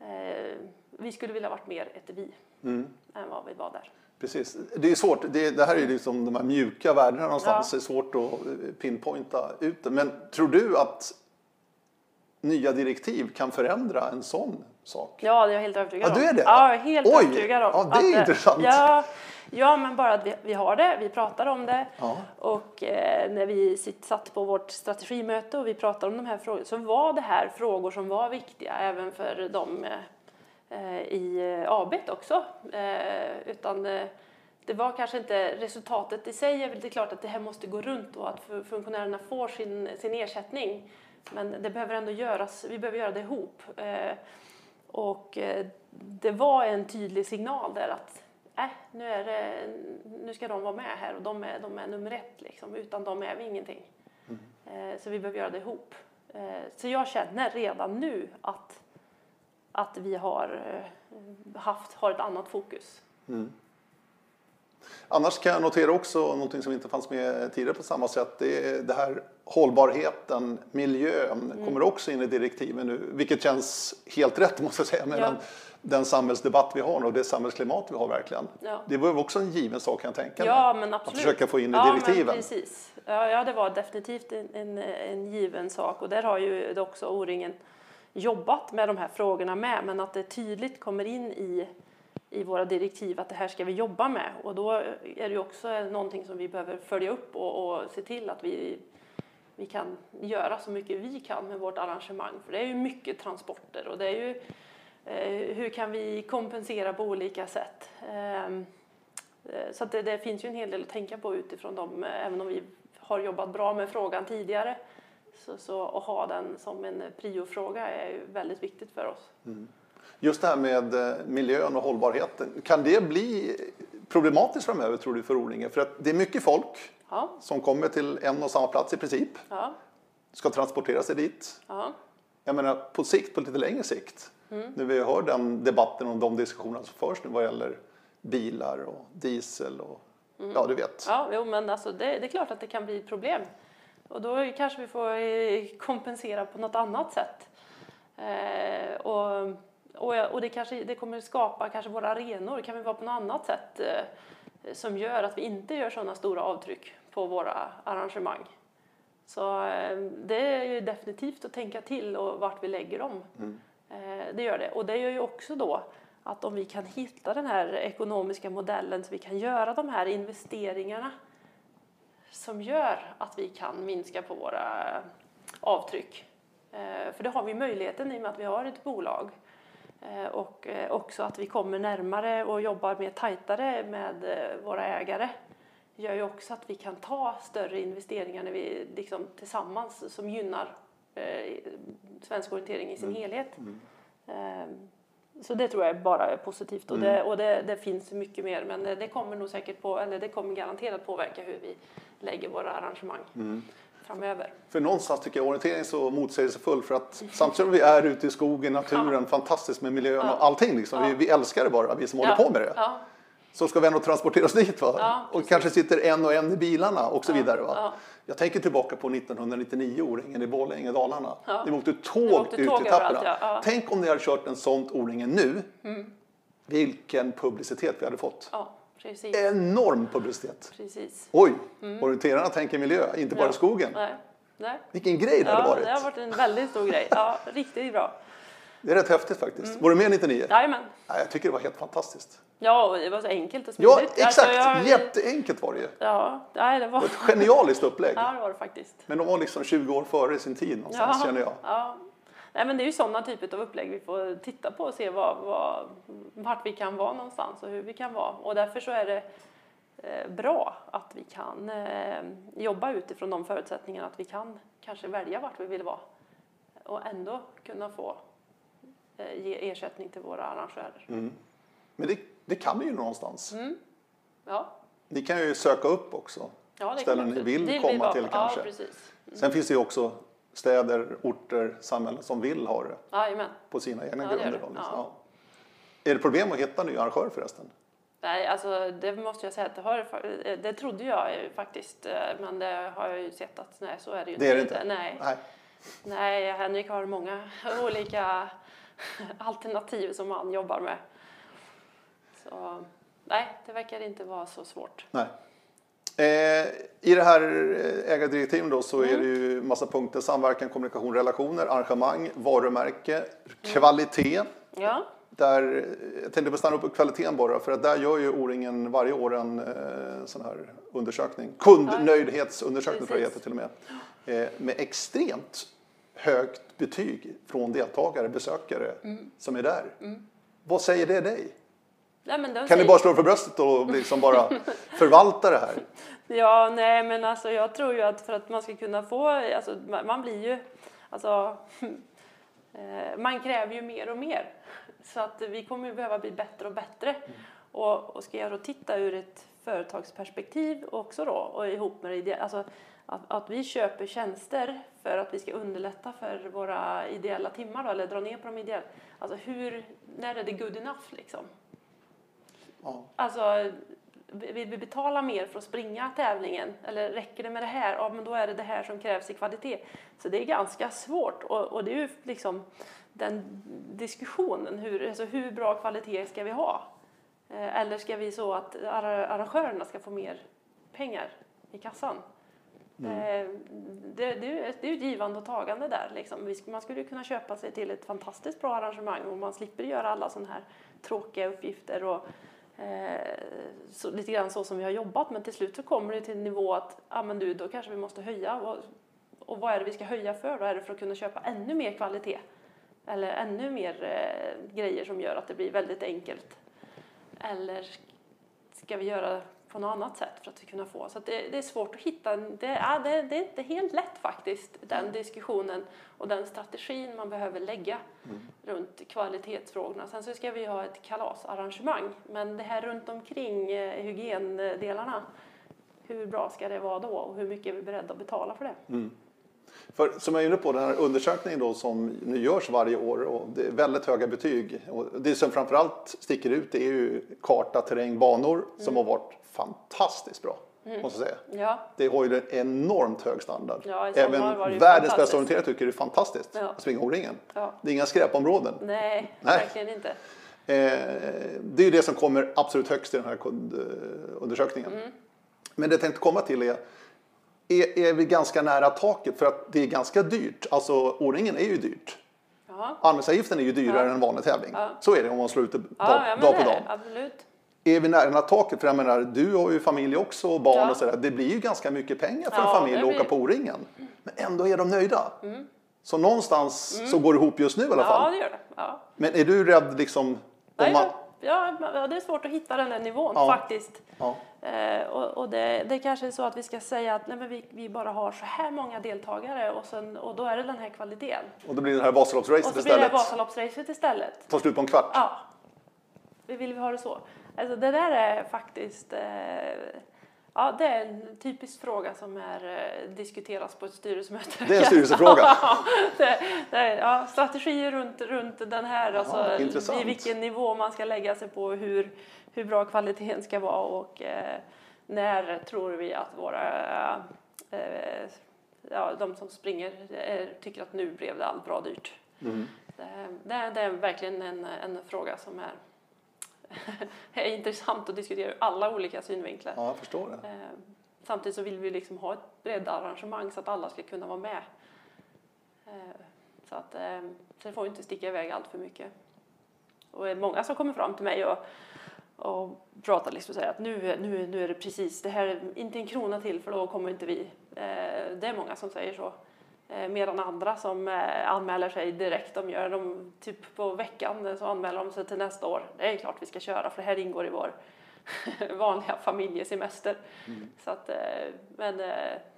eh, vi skulle vilja varit mer ett vi mm. än vad vi var där. Precis, det är svårt, det, det här är liksom de här mjuka värdena någonstans, ja. det är svårt att pinpointa ut det. Men tror du att nya direktiv kan förändra en sån sak? Ja, det är jag helt övertygad om. Ja, du är det? Ja, jag är helt Oj, övertygad om. Ja, det är att, eh, intressant. Ja, ja, men bara att vi, vi har det, vi pratar om det. Ja. Och eh, när vi sitt, satt på vårt strategimöte och vi pratade om de här frågorna så var det här frågor som var viktiga även för dem eh, i eh, AB också. Eh, utan eh, det var kanske inte resultatet i sig, det är klart att det här måste gå runt och att funktionärerna får sin, sin ersättning. Men det behöver ändå göras, vi behöver göra det ihop. Eh, och eh, det var en tydlig signal där att äh, nu, är det, nu ska de vara med här och de är, de är nummer ett. Liksom. Utan dem är vi ingenting. Mm. Eh, så vi behöver göra det ihop. Så jag känner redan nu att, att vi har, haft, har ett annat fokus. Mm. Annars kan jag notera också någonting som inte fanns med tidigare på samma sätt. Det är det här hållbarheten, miljön Mm. kommer också in i direktiven nu. Vilket känns helt rätt måste jag säga. Mellan Ja. den samhällsdebatt vi har och det samhällsklimat vi har verkligen. Ja. Det var också en given sak kan jag tänka mig. Ja, men absolut. försöka få in i ja, direktiven. Men precis. Ja, ja, det var definitivt en, en, en given sak och där har ju också O-ringen jobbat med de här frågorna med, men att det tydligt kommer in i, i våra direktiv att det här ska vi jobba med och då är det ju också någonting som vi behöver följa upp och, och se till att vi vi kan göra så mycket vi kan med vårt arrangemang. För det är ju mycket transporter och det är ju eh, hur kan vi kompensera på olika sätt. Ehm, eh, så att det, det finns ju en hel del att tänka på utifrån dem, även om vi har jobbat bra med frågan tidigare. Så, så att ha den som en priofråga är ju väldigt viktigt för oss. Mm. Just det här med eh, miljön och hållbarheten. Kan det bli problematiskt framöver tror du för O-ringen? För att det är mycket folk Ja, som kommer till en och samma plats i princip. ja, Ska transportera sig dit. ja. Jag menar på sikt, på lite längre sikt. Mm. När vi hör den debatten och de diskussionerna som förs nu vad gäller bilar och diesel och ja du vet. Mm. Ja, jo, men alltså det, det är klart att det kan bli problem. Och då kanske vi får eh, kompensera på något annat sätt. Eh, och, och, och det kanske det kommer skapa kanske våra arenor, kan vi vara på något annat sätt eh, som gör att vi inte gör sådana stora avtryck på våra arrangemang. Så eh, det är ju definitivt att tänka till och vart vi lägger dem. Eh, det gör det. Och det gör ju också då att om vi kan hitta den här ekonomiska modellen så vi kan göra de här investeringarna som gör att vi kan minska på våra avtryck. Eh, För det har vi möjligheten i och med att vi har ett bolag. Eh, Och eh, också att vi kommer närmare och jobbar mer tajtare med eh, våra ägare gör ju också att vi kan ta större investeringar när vi liksom tillsammans som gynnar svensk orientering i sin helhet. Eh, så det tror jag bara är positivt. Och, det, och det, det finns mycket mer men det, det kommer nog säkert på, eller det kommer garanterat påverka hur vi lägger våra arrangemang framöver. För någonstans tycker jag orientering är så motsägelsefull för att samtidigt som vi är ute i skogen, naturen, fantastiskt med miljön Ja. och allting liksom. Vi, vi älskar det bara, vi som håller på med det. Ja, Så ska vi ändå transportera oss dit va? Ja, och kanske sitter en och en i bilarna och så vidare va? ja. Jag tänker tillbaka på 1999 O-ringen i Borlänge, Dalarna. Ja. Ni åkte tåg åkte ut tåg i etapperna. ja. Ja. Tänk om ni hade kört en sånt O-ringen nu. Mm. Vilken publicitet vi hade fått. Ja precis. Enorm publicitet. precis. Oj, orienterarna tänker miljö, inte bara Mm. Ja. skogen. Nej. Nej. Vilken grej det hade Ja, varit. det har varit en väldigt stor grej. Ja, riktigt bra. Det är rätt häftigt faktiskt. Mm. Var du med 99? Jajamän. Nej, jag tycker det var helt fantastiskt. Ja, det var så enkelt och Ja, smidigt. exakt. Alltså, jag- Jätteenkelt var det ju. Ja, nej, det var... Ett genialiskt upplägg. Ja, det var det faktiskt. Men de var liksom 20 år före sin tid någonstans känner jag. Ja. Nej, men det är ju sådana typer av upplägg vi får titta på och se vad, vad, vart vi kan vara någonstans och hur vi kan vara. Och därför så är det eh, bra att vi kan eh, jobba utifrån de förutsättningarna att vi kan kanske välja vart vi vill vara och ändå kunna få eh, ge ersättning till våra arrangörer. Mm. Men det, det kan ni ju någonstans. Ja, Ni kan ju söka upp också. ja Ställen ni vi vill komma vara till kanske. Ja, precis. Sen finns det ju också städer, orter, samhällen som vill ha det Jajamän. på sina egna Ja, det grunder. det. Då, liksom. Ja. Är det problem att hitta nya arrangörer förresten? Nej, alltså det måste jag säga att det har, det trodde jag faktiskt, eh, men det har jag ju sett att nej, så är det ju Det är det inte? Nej. Nej. nej, Henrik har många olika alternativ som han jobbar med. Så nej, det verkar inte vara så svårt. Nej. Eh, I det här ägardirektiven då så är Mm. det ju massa punkter. Samverkan, kommunikation, relationer, arrangemang, varumärke, kvalitet. Ja, Där, jag tänkte bestanna upp på kvaliteten bara för att där gör ju O-ringen varje år en eh, sån här undersökning. Kundnöjdhetsundersökning tror jag heter till och med. Eh, med extremt högt betyg från deltagare, besökare Mm. som är där. Vad säger det dig? Nej, men de Kan ni säger- bara slå er för bröstet och liksom bara förvalta det här? Ja, nej men alltså jag tror ju att för att man ska kunna få, alltså man blir ju, alltså eh, man kräver ju mer och mer. Så att vi kommer ju behöva bli bättre och bättre. Och, och ska jag då titta ur ett företagsperspektiv också då och ihop med det alltså att, att vi köper tjänster för att vi ska underlätta för våra ideella timmar då, eller dra ner på de ideella. Alltså hur, när är det good enough liksom? Ja. Alltså, vill vi betala mer för att springa tävlingen? Eller räcker det med det här? Ja, men då är det det här som krävs i kvalitet. Så det är ganska svårt och, och det är ju liksom den diskussionen. Hur, alltså hur bra kvalitet ska vi ha? Eh, eller ska vi så att arrangörerna ska få mer pengar i kassan? Mm. Eh, det, det, det är ju ett givande och tagande där. Liksom. Man skulle kunna köpa sig till ett fantastiskt bra arrangemang och man slipper göra alla sådana här tråkiga uppgifter och Eh, så, lite grann så som vi har jobbat. Men till slut så kommer det till en nivå att ah, men du, då kanske vi måste höja. Och, och vad är det vi ska höja för? Då är det för att kunna köpa ännu mer kvalitet eller ännu mer eh, grejer som gör att det blir väldigt enkelt. Eller ska vi göra på något annat sätt för att kunna få. Så det, det, är svårt att hitta, det, ja, det, det, är inte helt lätt faktiskt, den mm. diskussionen och den strategin man behöver lägga mm. runt kvalitetsfrågorna. Sen så ska vi ha ett kalasarrangemang, men det här runt omkring eh, hygiendelarna, hur bra ska det vara då och hur mycket är vi beredda att betala för det? Mm. För, som jag är inne på, den här undersökningen då, som nu görs varje år och det är väldigt höga betyg. Och det som framförallt sticker ut är ju karta, terräng, banor som mm. har varit fantastiskt bra. Mm. Måste säga. Ja. Det har ju en enormt hög standard. Ja, Även världens bästa orienterare tycker det är fantastiskt ja. att springa O-ringen. Ja. Det är inga skräpområden. Nej, Nej, verkligen inte. Eh, det är ju det som kommer absolut högst i den här kundundersökningen. Mm. Men det jag tänkte komma till är är, är vi ganska nära taket för att det är ganska dyrt. Alltså O-ringen är ju dyrt. Anmälningsavgiften är ju dyrare ja. än en vanlig tävling. Ja. Så är det om man slår ut det ja, dag, dag på dag. Absolut är vi nära taket? För jag menar, du har ju familj också och barn och sådär. Det blir ju ganska mycket pengar för en familj att åka på O-ringen. Men ändå är de nöjda. Mm. Så någonstans mm. så går det ihop just nu i alla fall. Ja, det gör det. Men är du rädd liksom? Nej, man... ja, det är svårt att hitta den där nivån faktiskt. Eh, och, och det, det kanske är så att vi ska säga att nej, men vi, vi bara har så här många deltagare och, sen, och då är det den här kvaliteten. Och då blir det här Vasaloppsracet istället? Och så blir det Vasaloppsracet istället. Tar slut på en kvart? Ja. Vi vill ha det så. Alltså det där är faktiskt eh, Ja, det är en typisk fråga som är, eh, diskuteras på ett styrelsemöte. Det är en styrelsefråga? det, det, ja, strategier runt, runt den här, Aha, alltså, intressant. i vilken nivå man ska lägga sig på, hur, hur bra kvaliteten ska vara och eh, när tror vi att våra, eh, ja, de som springer eh, tycker att nu blev det allt bra dyrt. Mm. Det, det, är verkligen en, en fråga som är är intressant att diskutera ur alla olika synvinklar. Ja, jag förstår det. Eh, samtidigt så vill vi liksom ha ett breddarrangemang så att alla ska kunna vara med. Eh, så att eh, så det får inte sticka iväg allt för mycket. Och det är många som kommer fram till mig och, och pratar liksom och säger att nu, nu, nu är det precis, det här är inte en krona till för då kommer inte vi. Det är många som säger så. Eh, medan andra som eh, anmäler sig direkt, de gör de typ på veckan så anmäler de sig till nästa år. Det är klart vi ska köra för det här ingår i vår vanliga familjesemester. Mm. Så, att, eh, men,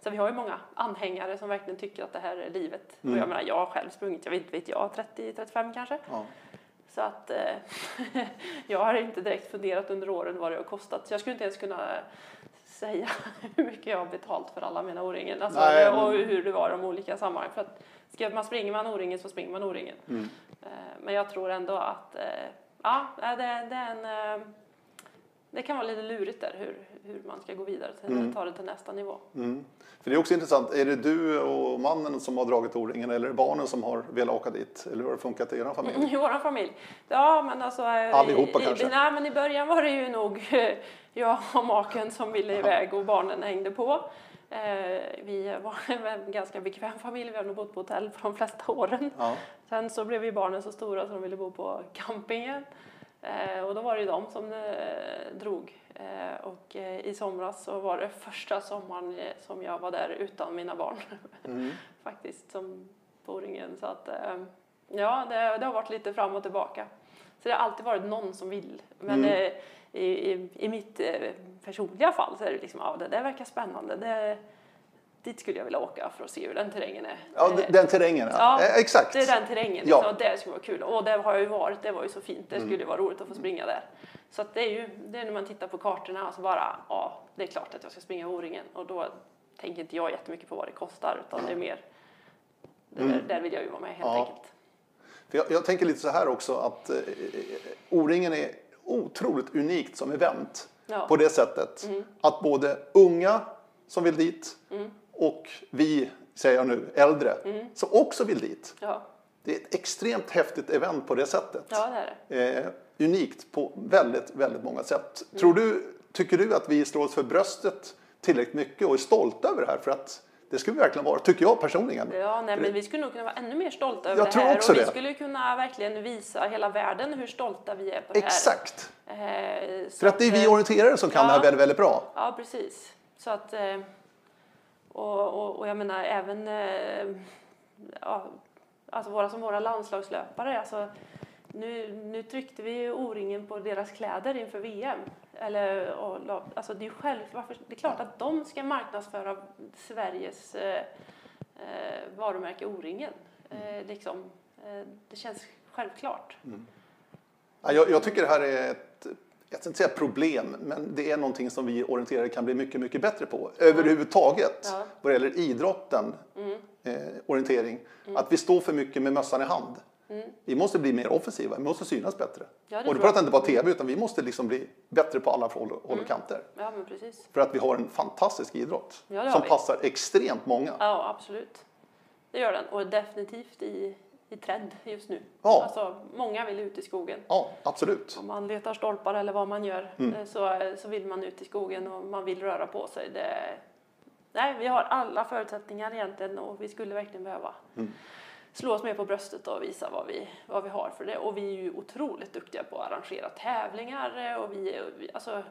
så vi har ju många anhängare som verkligen tycker att det här är livet. Mm. Och jag menar, jag har själv sprungit, jag vet inte vet jag, 30-35 kanske. Ja. Så att jag har inte direkt funderat under åren vad det har kostat. Så jag skulle inte ens kunna säga hur mycket jag har betalt för alla mina O-ringen alltså, och hur det var i de olika sammanhang. För att ska man springer man O-ringen så springer man O-ringen. Mm. Eh, men jag tror ändå att eh, ja, det, det, är en, eh, det kan vara lite lurigt där hur, hur man ska gå vidare till, mm. ta det till nästa nivå. Mm. För det är också intressant, är det du och mannen som har dragit O-ringen eller är det barnen som har velat åka dit? Eller hur har det funkat i er familj? I vår familj? Ja, men alltså... Allihopa i, kanske? Nej, men i början var det ju nog jag och maken som ville iväg och barnen hängde på. Eh, vi var en ganska bekväm familj, vi har nog bott på hotell för de flesta åren. Ja. Sen så blev ju barnen så stora så de ville bo på campingen. Eh, och då var det ju de som eh, drog. och i somras så var det första sommaren som jag var där utan mina barn. Mm. Faktiskt, som på O-ringen. Så att, ja, det, det, har varit lite fram och tillbaka. Så det har alltid varit någon som vill. Men mm i, i, i mitt eh, personliga fall så är det liksom, ja det där verkar spännande. Det, dit skulle jag vilja åka för att se hur den terrängen är. Ja, den terrängen, ja. ja eh, exakt. Det är den terrängen, ja. liksom, det skulle vara kul. Och det har jag ju varit, det var ju så fint, det mm. skulle vara roligt att få springa där. Så det är ju, det är när man tittar på kartorna och så bara, ja, det är klart att jag ska springa O-ringen och då tänker inte jag jättemycket på vad det kostar utan det är mer, det mm. där, vill jag ju vara med helt ja. enkelt. För jag, jag tänker lite så här också att eh, O-ringen är otroligt unikt som event. Ja. på det sättet att både unga som vill dit och vi, säger jag nu, äldre som också vill dit. Ja, Det är ett extremt häftigt event på det sättet. ja det är det. Eh, unikt på väldigt, väldigt många sätt. Tror du, tycker du att vi slår oss för bröstet tillräckligt mycket och är stolta över det här? För att det skulle vi verkligen vara, tycker jag personligen. Ja, nej, men vi skulle nog kunna vara ännu mer stolta över Jag det tror här. också och vi det. skulle kunna verkligen visa hela världen hur stolta vi är på det Exakt. här. Eh, så För att det är vi eh, orienterare som kan det här ja. väldigt, väldigt bra. Ja, precis. Så att, eh, och, och, och jag menar även eh, ja, alltså våra som våra landslagslöpare. Alltså, nu, nu tryckte vi O-ringen på deras kläder inför VM. Eller, och, alltså det, är själv, varför, det är klart att de ska marknadsföra Sveriges eh, eh, varumärke O-ringen. Eh, liksom, eh, det känns självklart. Ja, Jag, jag tycker det här är ett, jag ska inte säga problem, men det är någonting som vi orienterare kan bli mycket, mycket bättre på. Överhuvudtaget, Ja. vad det gäller idrotten, eh, orientering. Att vi står för mycket med mössan i hand. Vi måste bli mer offensiva, vi måste synas bättre. Ja, och då pratar jag inte bara tv, utan vi måste liksom bli bättre på alla håll och, och kanter. Ja, men precis. För att vi har en fantastisk idrott som vi. passar extremt många. Ja, absolut. Det gör den och definitivt i, i trend just nu. Ja. Alltså, många vill ut i skogen. Ja, absolut. Om man letar stolpar eller vad man gör eh, så, så vill man ut i skogen och man vill röra på sig. Det, nej, vi har alla förutsättningar egentligen och vi skulle verkligen behöva slå oss mer på bröstet och visa vad vi, vad vi har för det. Och vi är ju otroligt duktiga på att arrangera tävlingar eh, och vi- alltså,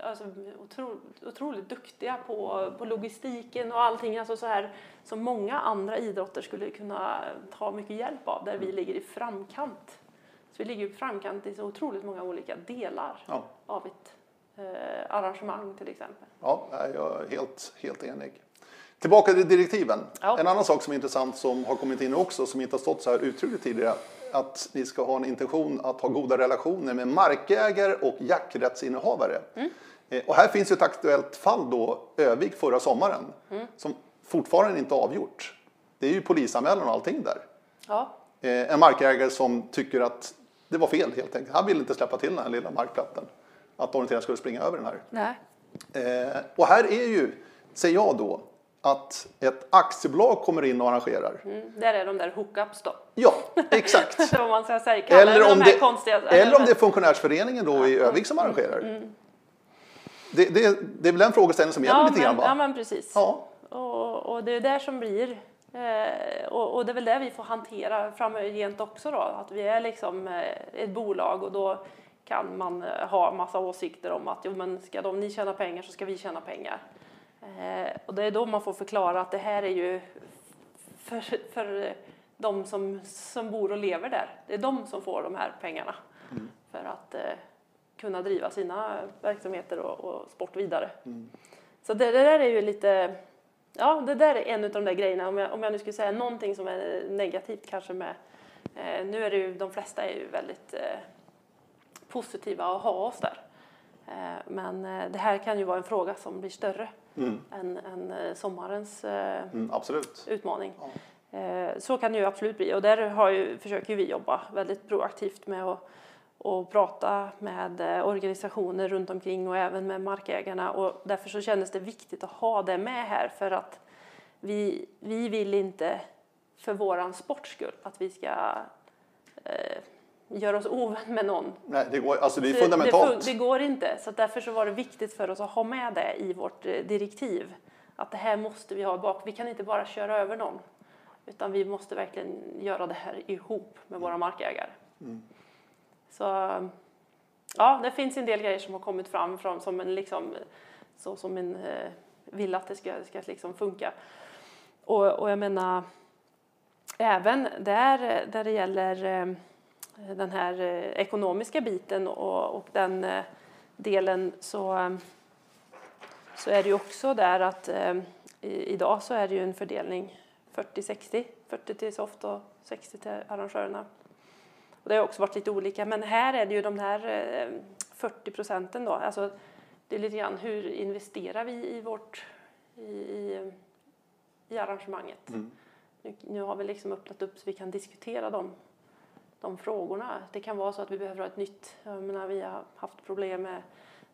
alltså, otro, otroligt duktiga på, på logistiken och allting alltså så här, som många andra idrotter skulle kunna ta mycket hjälp av där vi ligger i framkant. Så vi ligger i framkant i så otroligt många olika delar Ja. av ett eh, arrangemang till exempel. Ja, jag är helt, helt enig. Tillbaka till direktiven. Ja. En annan sak som är intressant som har kommit in också, som inte har stått så här uttryckligt tidigare, att ni ska ha en intention att ha goda relationer med markägare och jakträttsinnehavare. Mm. Eh, Och här finns ju ett aktuellt fall då, Övik förra sommaren, Mm. som fortfarande inte är avgjort. Det är ju polisanmälan och allting där. Ja, Eh, En markägare som tycker att det var fel helt enkelt. Han ville inte släppa till den här lilla markplattan. Att orienteraren skulle springa över den här. nej. Eh, och här är ju, säger jag då, att ett aktiebolag kommer in och arrangerar. Mm, där är de där hookups då. Ja, exakt. Vad man ska säga. Kalla eller, om de det, konstiga... eller om det är funktionärsföreningen då i Övik som arrangerar. Det, det, det är väl den frågeställningen som gäller ja, lite grann men, ja, va? men precis. Ja, Och, och det är där som blir, eh, och, och det är väl det vi får hantera framgent också då, att vi är liksom eh, ett bolag och då kan man eh, ha massa åsikter om att jo, men ska de, ni tjäna pengar så ska vi tjäna pengar. Eh, och det är då man får förklara att det här är ju för, för de som, som bor och lever där. Det är de som får de här pengarna för att eh, kunna driva sina verksamheter och, och sport vidare. Så det, det där är ju lite, ja det där är en av de där grejerna, om jag, om jag nu skulle säga någonting som är negativt kanske med, eh, nu är det ju, de flesta är ju väldigt eh, positiva att ha oss där. Eh, men eh, det här kan ju vara en fråga som blir större än, än eh, sommarens eh, mm, utmaning. Eh, Så kan det ju absolut bli. Och där har ju, försöker vi jobba väldigt proaktivt med att och prata med organisationer runt omkring och även med markägarna. Och därför så kändes det viktigt att ha det med här för att vi, vi vill inte för våran sports skull att vi ska eh, göra oss ovän med någon Nej, det, går, alltså det är fundamentalt. Det, det går inte. Så därför så var det viktigt för oss att ha med det i vårt eh, direktiv. Att det här måste vi ha bak. Vi kan inte bara köra över någon. Utan vi måste verkligen göra det här ihop med våra markägare. Så ja, det finns en del grejer som har kommit fram från, som en liksom, så som en eh, vill att det ska, ska liksom funka. Och, och jag menar, även där, där det gäller eh, den här eh, ekonomiska biten och, och den eh, delen så, eh, så är det ju också där att i, idag så är det ju en fördelning 40-60, 40 till Soft och 60 till arrangörerna. Och det har också varit lite olika, men här är det ju de här eh, 40 procenten då, alltså det är lite grann hur investerar vi i vårt, i, i, i arrangemanget. Nu, nu har vi liksom öppnat upp så vi kan diskutera dem de frågorna. Det kan vara så att vi behöver ha ett nytt, jag menar, vi har haft problem med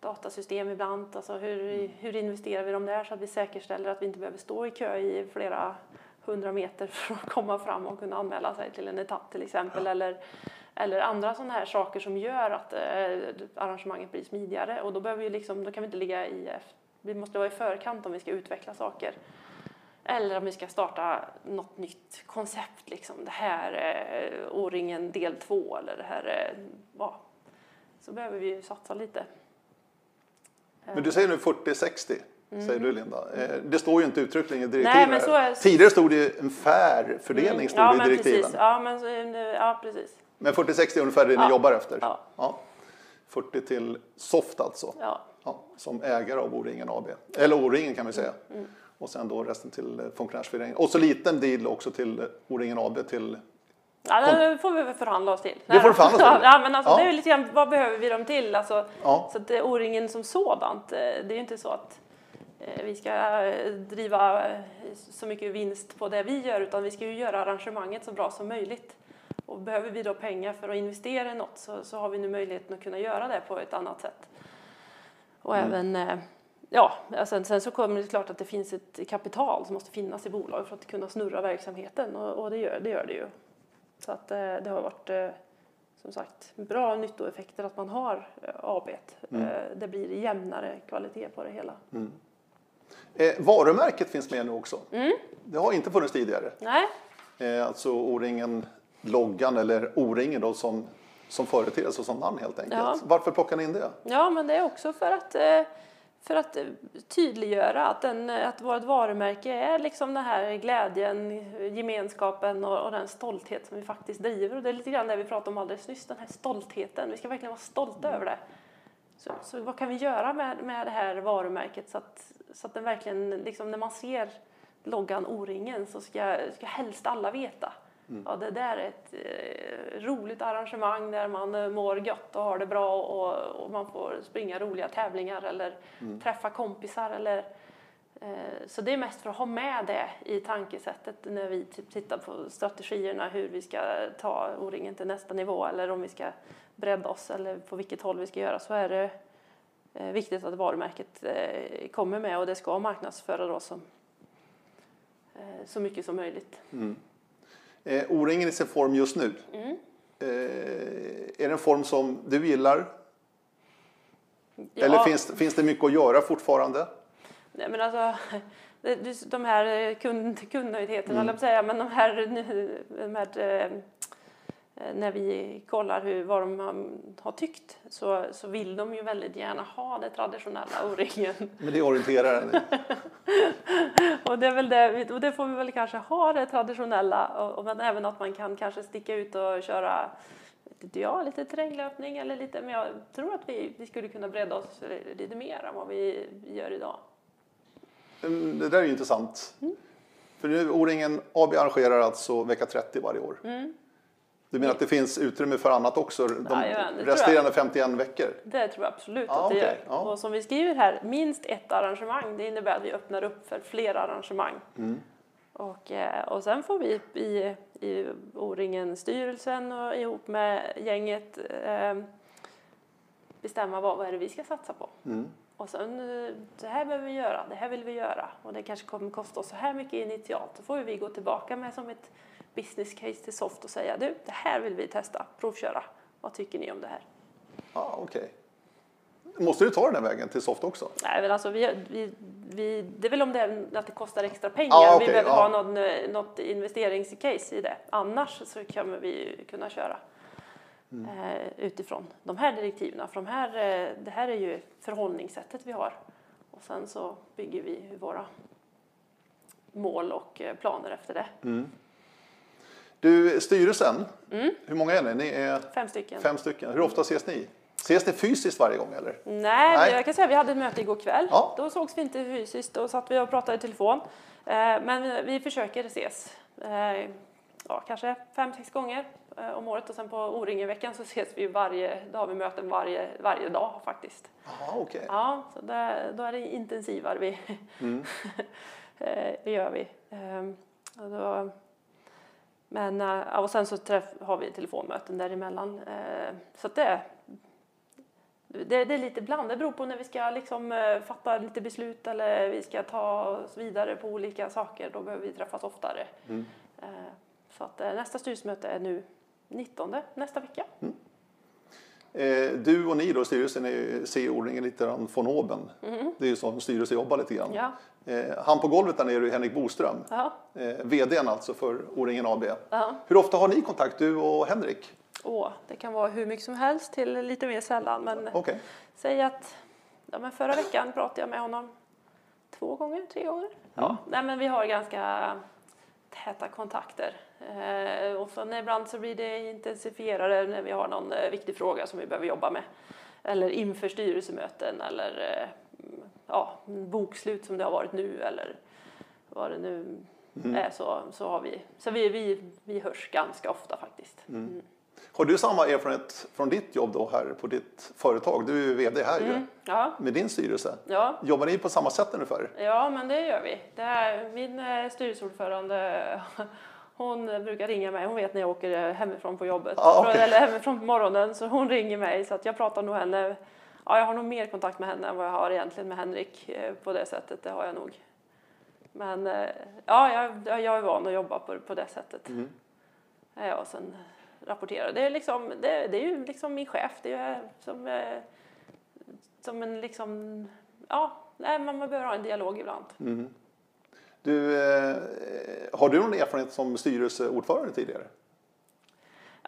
datasystem ibland. Alltså hur, hur investerar vi dem där så att vi säkerställer att vi inte behöver stå i kö i flera hundra meter för att komma fram och kunna anmäla sig till en etapp till exempel. Eller, eller andra sådana här saker som gör att eh, arrangemanget blir smidigare. Och då, behöver vi liksom, då kan vi inte ligga i. Vi måste vara i förkant om vi ska utveckla saker. Eller om vi ska starta något nytt koncept. Liksom. Det här är O-ringen del två eller det här är... Ja, så behöver vi ju satsa lite. Men du säger nu 40-60, säger du Linda. Eh, Det står ju inte uttryckligen i direktiven. Mm. Nej, är- Tidigare stod det ju en fair fördelning stod ja, i direktiven. precis. Ja, men, ja, precis. Men 40-60 är ungefär det ni Ja. jobbar efter? Ja. 40 till Soft alltså, Ja. ja, som ägare av O-ringen AB. Eller O-ringen kan vi säga. Mm, Och sen då resten till eh, funktionärsföreningen. Och så liten deal också till eh, O-ringen AB till Ja, det får vi förhandla oss till. Det får du förhandla oss till. Ja, men alltså, Ja. det är ju lite grann, vad behöver vi dem till? Alltså, Ja. Så att är O-ringen som sådant, eh, det är ju inte så att eh, vi ska eh, driva eh, så mycket vinst på det vi gör, utan vi ska ju göra arrangemanget så bra som möjligt. Och behöver vi då pengar för att investera i något så, så har vi nu möjligheten att kunna göra det på ett annat sätt. Och även, eh, ja, sen, sen så kommer det klart att det finns ett kapital som måste finnas i bolag för att kunna snurra verksamheten och, och det, gör, det gör det ju. Så att eh, det har varit eh, som sagt bra nyttoeffekter att man har eh, AB. Mm. Det blir jämnare kvalitet på det hela. Eh, varumärket finns med nu också. Mm. Det har inte funnits tidigare. Nej, Eh, alltså O-ringen, loggan eller O-ringen då som, som företeelse och som namn helt enkelt. Ja. Varför plockar ni in det? ja men det är också för att, eh, för att eh, tydliggöra att, den, eh, att vårt varumärke är liksom den här glädjen, gemenskapen och, och den stolthet som vi faktiskt driver. Och det är lite grann det vi pratade om alldeles nyss, den här stoltheten. Vi ska verkligen vara stolta över det. Så, så vad kan vi göra med, med det här varumärket så att, så att den verkligen, liksom när man ser loggan O-ringen så ska, ska helst alla veta. Ja, det där är ett eh, roligt arrangemang där man eh, mår gött och har det bra och, och man får springa roliga tävlingar eller träffa kompisar. Eller, eh, så det är mest för att ha med det i tankesättet när vi typ tittar på strategierna hur vi ska ta O-ringen till nästa nivå eller om vi ska bredda oss eller på vilket håll vi ska göra så är det eh, viktigt att varumärket eh, kommer med och det ska marknadsföra då som, eh, så mycket som möjligt. Eh, O-ringen i sin form just nu. Mm. Eh, är det en form som du gillar? Eller Ja. finns, finns det mycket att göra fortfarande? Nej, men alltså, de här eh, kund, kundnöjdheterna, Mm. mm. säga, men de här, de här eh, när vi kollar hur, vad de har- tyckt så, så vill de ju väldigt gärna ha det traditionella O-ringen. Men det orienterar en. Och det, är väl det, och det får vi väl kanske ha det traditionella, och, och, men även att man kan kanske sticka ut och köra vet jag, lite terränglöpning eller lite, men jag tror att vi, vi skulle kunna bredda oss lite mer än vad vi gör idag. Mm, Det där är ju intressant. För nu, O-ringen AB arrangerar alltså vecka 30 varje år. Du menar att det finns utrymme för annat också? De Jajamän, resterande 51 veckor? Det tror jag absolut Ja, att det okej, gör. ja. Och som vi skriver här, minst ett arrangemang. Det innebär att vi öppnar upp för fler arrangemang. Mm. Och, eh, och sen får vi i, i O-ringen-styrelsen och ihop med gänget eh, bestämma vad, vad är det vi ska satsa på. Mm. Och sen, eh, det här behöver vi göra, det här vill vi göra och det kanske kommer kosta oss så här mycket initialt. Då får vi gå tillbaka med som ett business case till Soft och säga du, det här vill vi testa, provköra. Vad tycker ni om det här? Ja, okej. Måste du ta den här vägen till Soft också? Nej, men alltså vi, vi, vi, det är väl om det, är, att det kostar extra pengar. Ja, okej, vi behöver ja. ha någon, eh, något investeringscase i det. Annars så kommer vi kunna köra Mm. eh, utifrån de här direktiven. För de här, eh, det här är ju förhållningssättet vi har. Och sen så bygger vi våra mål och planer efter det. Du, styrelsen, Mm. hur många är ni? Ni är Fem stycken. fem stycken. Hur ofta ses ni? Ses det fysiskt varje gång eller? Nej, Nej. jag kan säga att vi hade ett möte igår kväll. Ja. Då sågs vi inte fysiskt, då satt vi och pratade i telefon. Eh, Men vi- försöker ses. Eh, Ja, kanske fem, sex gånger eh, om året och sen på O-ringen-veckan så ses vi varje, då har vi möten varje, varje dag faktiskt. Ja, okej. Ja, så där, då är det intensivare vi, Mm. Det gör vi. Ehm, och då, men, eh, och sen så träff, har vi telefonmöten däremellan. Eh, Så att det, det, det är lite bland. Det beror på när vi ska liksom, eh, fatta lite beslut eller vi ska ta oss vidare på olika saker. Då behöver vi träffas oftare. Mm. Så att nästa styrelsemöte är nu 19 nästa vecka. Eh, Du och ni då, styrelsen, är- ser O-ringen lite grann von oben. Det är ju en styrelse jobbar lite grann. Ja. Eh, Han på golvet där nere är Henrik Boström, Ja. eh, VDn alltså för O-ringen AB. Ja. Hur ofta har ni kontakt, du och Henrik? Åh, det kan vara hur mycket som helst till lite mer sällan. Men Okej. säg att ja, men förra veckan pratade jag med honom två gånger, tre gånger. Ja. Nej, men vi har ganska täta kontakter. Eh, och sen ibland så blir det intensifierade när vi har någon eh, viktig fråga som vi behöver jobba med. Eller inför styrelsemöten eller eh, ja, bokslut som det har varit nu eller vad det nu är så, så har vi. Så vi, vi, vi hörs ganska ofta faktiskt. Har du samma erfarenhet från ditt jobb då här på ditt företag? Du är ju VD här ju, Mm. Ja, med din styrelse. ja. Jobbar ni på samma sätt ungefär? Ja, men det gör vi. Det här, min styrelseordförande, hon brukar ringa mig. Hon vet när jag åker hemifrån på jobbet. Ah, okej. Eller hemifrån på morgonen. Så hon ringer mig. Så att jag pratar nog henne. Ja, jag har nog mer kontakt med henne än vad jag har egentligen med Henrik eh, på det sättet. Det har jag nog. Men eh, ja, jag, jag är van att jobba på, på det sättet. Mm. Ja, och sen rapportera. Det är, liksom, det, det är ju liksom min chef. Det är som, eh, som en liksom, ja, nej, man behöver ha en dialog ibland. Du, eh, har du någon erfarenhet som styrelseordförande tidigare?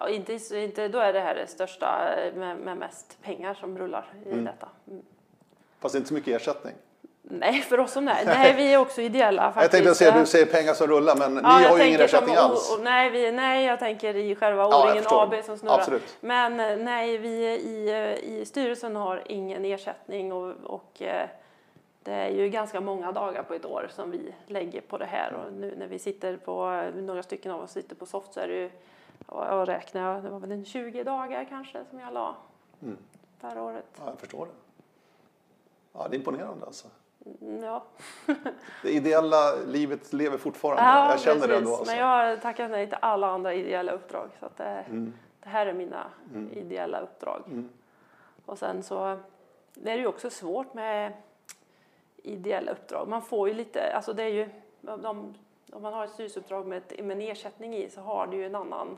Ja, inte, inte, då är det här det största eh, med, med mest pengar som rullar i detta. Mm. Fast inte så mycket ersättning. Nej, för oss som nej. Nej, vi är också ideella Jag faktiskt. tänkte säga, du säger pengar som rullar, men Ja, ni jag har ju ingen som ersättning O- alls. o- nej, vi, nej, jag tänker i själva Ja, jag O-ringen förstår. AB som snurrar. Absolut. Men eh, nej, vi i, i styrelsen har ingen ersättning och, och det är ju ganska många dagar på ett år som vi lägger på det här och nu när vi sitter på, några stycken av oss sitter på soft så är det ju, ja, jag räknar, det var väl en 20 dagar kanske som jag la Mm. förra året. Ja, jag förstår det. Ja, det är imponerande alltså. Mm, Ja, Det ideella livet lever fortfarande. ja jag känner det precis. ändå. Alltså. Men jag har tackat nej till alla andra ideella uppdrag så att det, Mm. det här är mina ideella uppdrag. Och sen så det är det ju också svårt med ideella uppdrag. Man får ju lite, alltså det är ju, de, om man har ett styrelseuppdrag med, ett, med en ersättning i så har du ju en annan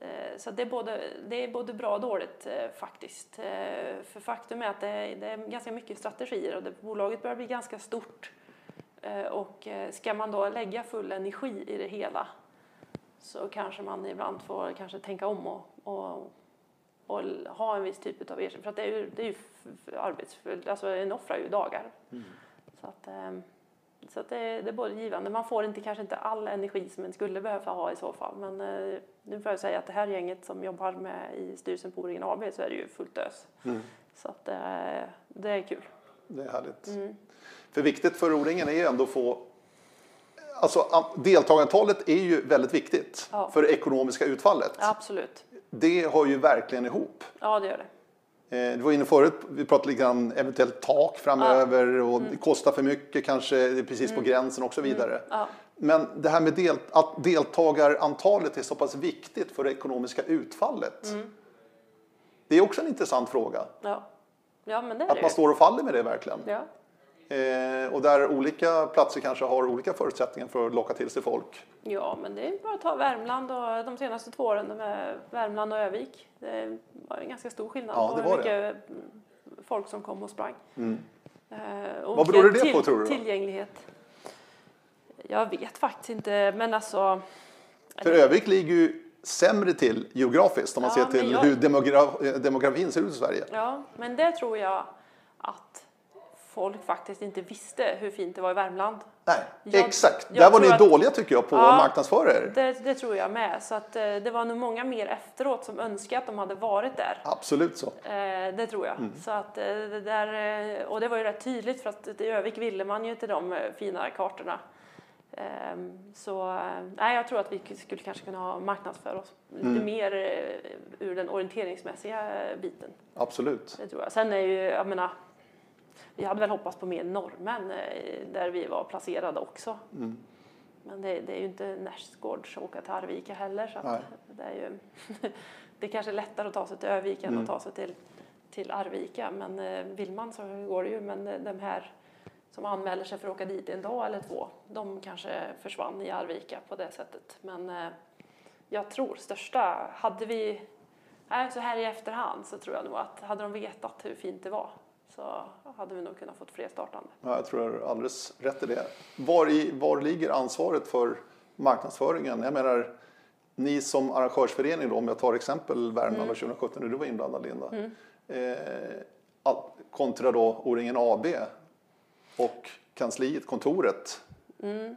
eh, så det är, både, det är både bra och dåligt eh, faktiskt. Eh, För faktum är att det är, det är ganska mycket strategier och det, bolaget börjar bli ganska stort. Eh, Och eh, ska man då lägga full energi i det hela så kanske man ibland får kanske tänka om och, och, och ha en viss typ av ersättning. För att det är ju, det är ju arbetsfullt, alltså en offrar ju dagar. Så att, ehm, så att det, det är både givande, man får inte, kanske inte all energi som man skulle behöva ha i så fall. Men eh, nu får jag säga att det här gänget som jobbar med i styrelsen på O-ringen AB så är det ju fullt ös. Mm. Så att eh, det är kul. Det är härligt. Mm. För viktigt för O-ringen är ju ändå att få... Alltså deltagarantalet är ju väldigt viktigt Ja. för det ekonomiska utfallet. Absolut. Det har ju verkligen ihop. Ja, det gör det. Eh, Du var inne förut, vi pratade lite grann eventuellt tak framöver och Mm. det kostar för mycket kanske, precis på gränsen och så vidare. Ja. Men det här med del, att deltagarantalet är så pass viktigt för det ekonomiska utfallet. Mm. Det är också en intressant fråga. Ja, ja men det är Att det man ju. står och faller med det verkligen. Ja. Eh, och där olika platser kanske har olika förutsättningar för att locka till sig folk. Ja, men det är bara att ta Värmland och de senaste två åren med Värmland och Övik. Det var en ganska stor skillnad Ja, på det hur mycket folk som kom och sprang. Eh, och Vad beror det på, tror du då? Tillgänglighet. Jag vet faktiskt inte, men alltså. För Övik ligger ju sämre till geografiskt om man Ja, ser till jag- hur demogra- eh, demografin ser ut i Sverige. Ja, men det tror jag att folk faktiskt inte visste hur fint det var i Värmland. Nej, Jag- exakt. jag Där var ni att- dåliga tycker jag på Ja. att marknadsföra er. Det, det tror jag med. Så att, eh, det var nog många mer efteråt som önskade att de hade varit där. Absolut så. Eh, det tror jag. Så att, eh, det där, eh, och det var ju rätt tydligt för att i Övik ville man ju inte de fina kartorna. Ehm, så eh, nej, jag tror att vi skulle kanske kunna ha marknadsför oss lite mer ur den orienteringsmässiga biten. Absolut. Det tror jag. Sen är ju, jag menar, vi hade väl hoppats på mer norrmän eh, där vi var placerade också. Men det, det är ju inte nästgårds att åka till Arvika heller. Så det är ju det är kanske lättare att ta sig till Övik än att ta sig till, till Arvika. Men eh, vill man så går det ju. Men eh, de här som anmäler sig för att åka dit en dag eller två, de kanske försvann i Arvika på det sättet. Men jag tror största, hade vi, nej, så här i efterhand så tror jag nog att hade de vetat hur fint det var så hade vi nog kunnat fått fler startande. Ja, jag tror du har alldeles rätt i det. Var, i, var ligger ansvaret för marknadsföringen? Jag menar, ni som arrangörsförening, då, om jag tar exempel Värmland Mm. 2017 när du var inblandad Linda, eh, all- kontra då O-ringen AB och kansliet, kontoret. Mm.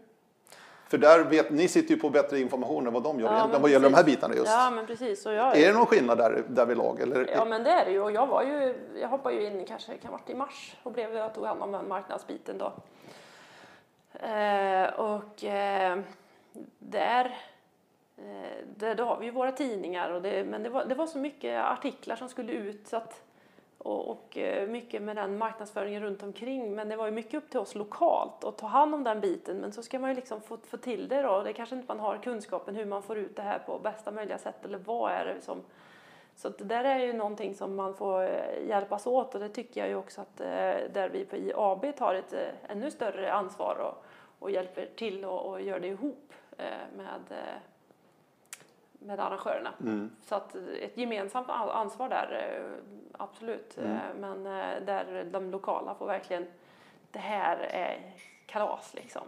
För där vet, ni sitter ju på bättre information än vad de gör Ja, egentligen vad gäller de här bitarna just. Ja, men precis. Och jag, Är det någon skillnad där, där vid lag? Eller? Ja men det är det ju och jag var ju, jag hoppade ju in kanske kan varit i mars och blev, jag tog hand om den marknadsbiten då. Eh, och eh, där, eh, där då har vi ju våra tidningar och det, men det var, det var så mycket artiklar som skulle ut så att, och, och eh, mycket med den marknadsföringen runt omkring. Men det var ju mycket upp till oss lokalt att ta hand om den biten. Men så ska man ju liksom få, få till det då. Det kanske inte man har kunskapen hur man får ut det här på bästa möjliga sätt. Eller vad är det som så att det där är ju någonting som man får eh, hjälpas åt. Och det tycker jag ju också att eh, där vi på IAB tar ett ännu större ansvar och, och hjälper till och, och gör det ihop med, med arrangörerna. Mm. Så att ett gemensamt ansvar där, eh, absolut. Mm. Eh, Men eh, där de lokala får verkligen, det här är kalas liksom.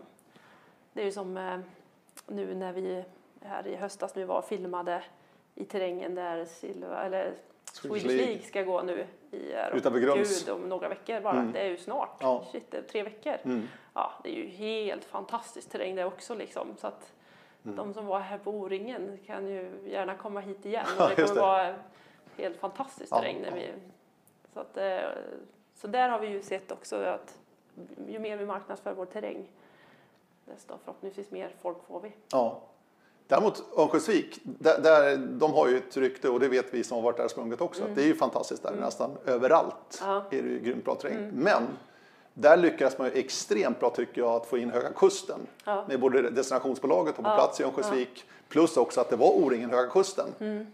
Det är ju som nu när vi här i höstas nu var filmade i terrängen där Silva, eller Swedish League ska gå nu i Utanför Grums. Gud, om några veckor bara. Mm. Det är ju snart. Ja. Shit, tre veckor. Mm. Ja, det är ju helt fantastiskt terräng det också liksom. Så att Mm. de som var här på O-ringen kan ju gärna komma hit igen. Ja, det kommer det. vara helt fantastiskt Ja. När ja. så, att, eh, så där har vi ju sett också att ju mer vi marknadsför vår terräng desto förhoppningsvis mer folk får vi. Ja. Däremot Örnsköldsvik, där, där, de har ju ett rykte och det vet vi som har varit där och sprungit också. Att det är ju fantastiskt där, nästan överallt Mm. Ja. är det ju grymt bra terräng. Men där lyckas man ju extremt bra tycker jag att få in Höga Kusten. Ja. Med både destinationsbolaget och på Ja, plats i Örnsköldsvik. Plus också att det var O-ringen Höga Kusten.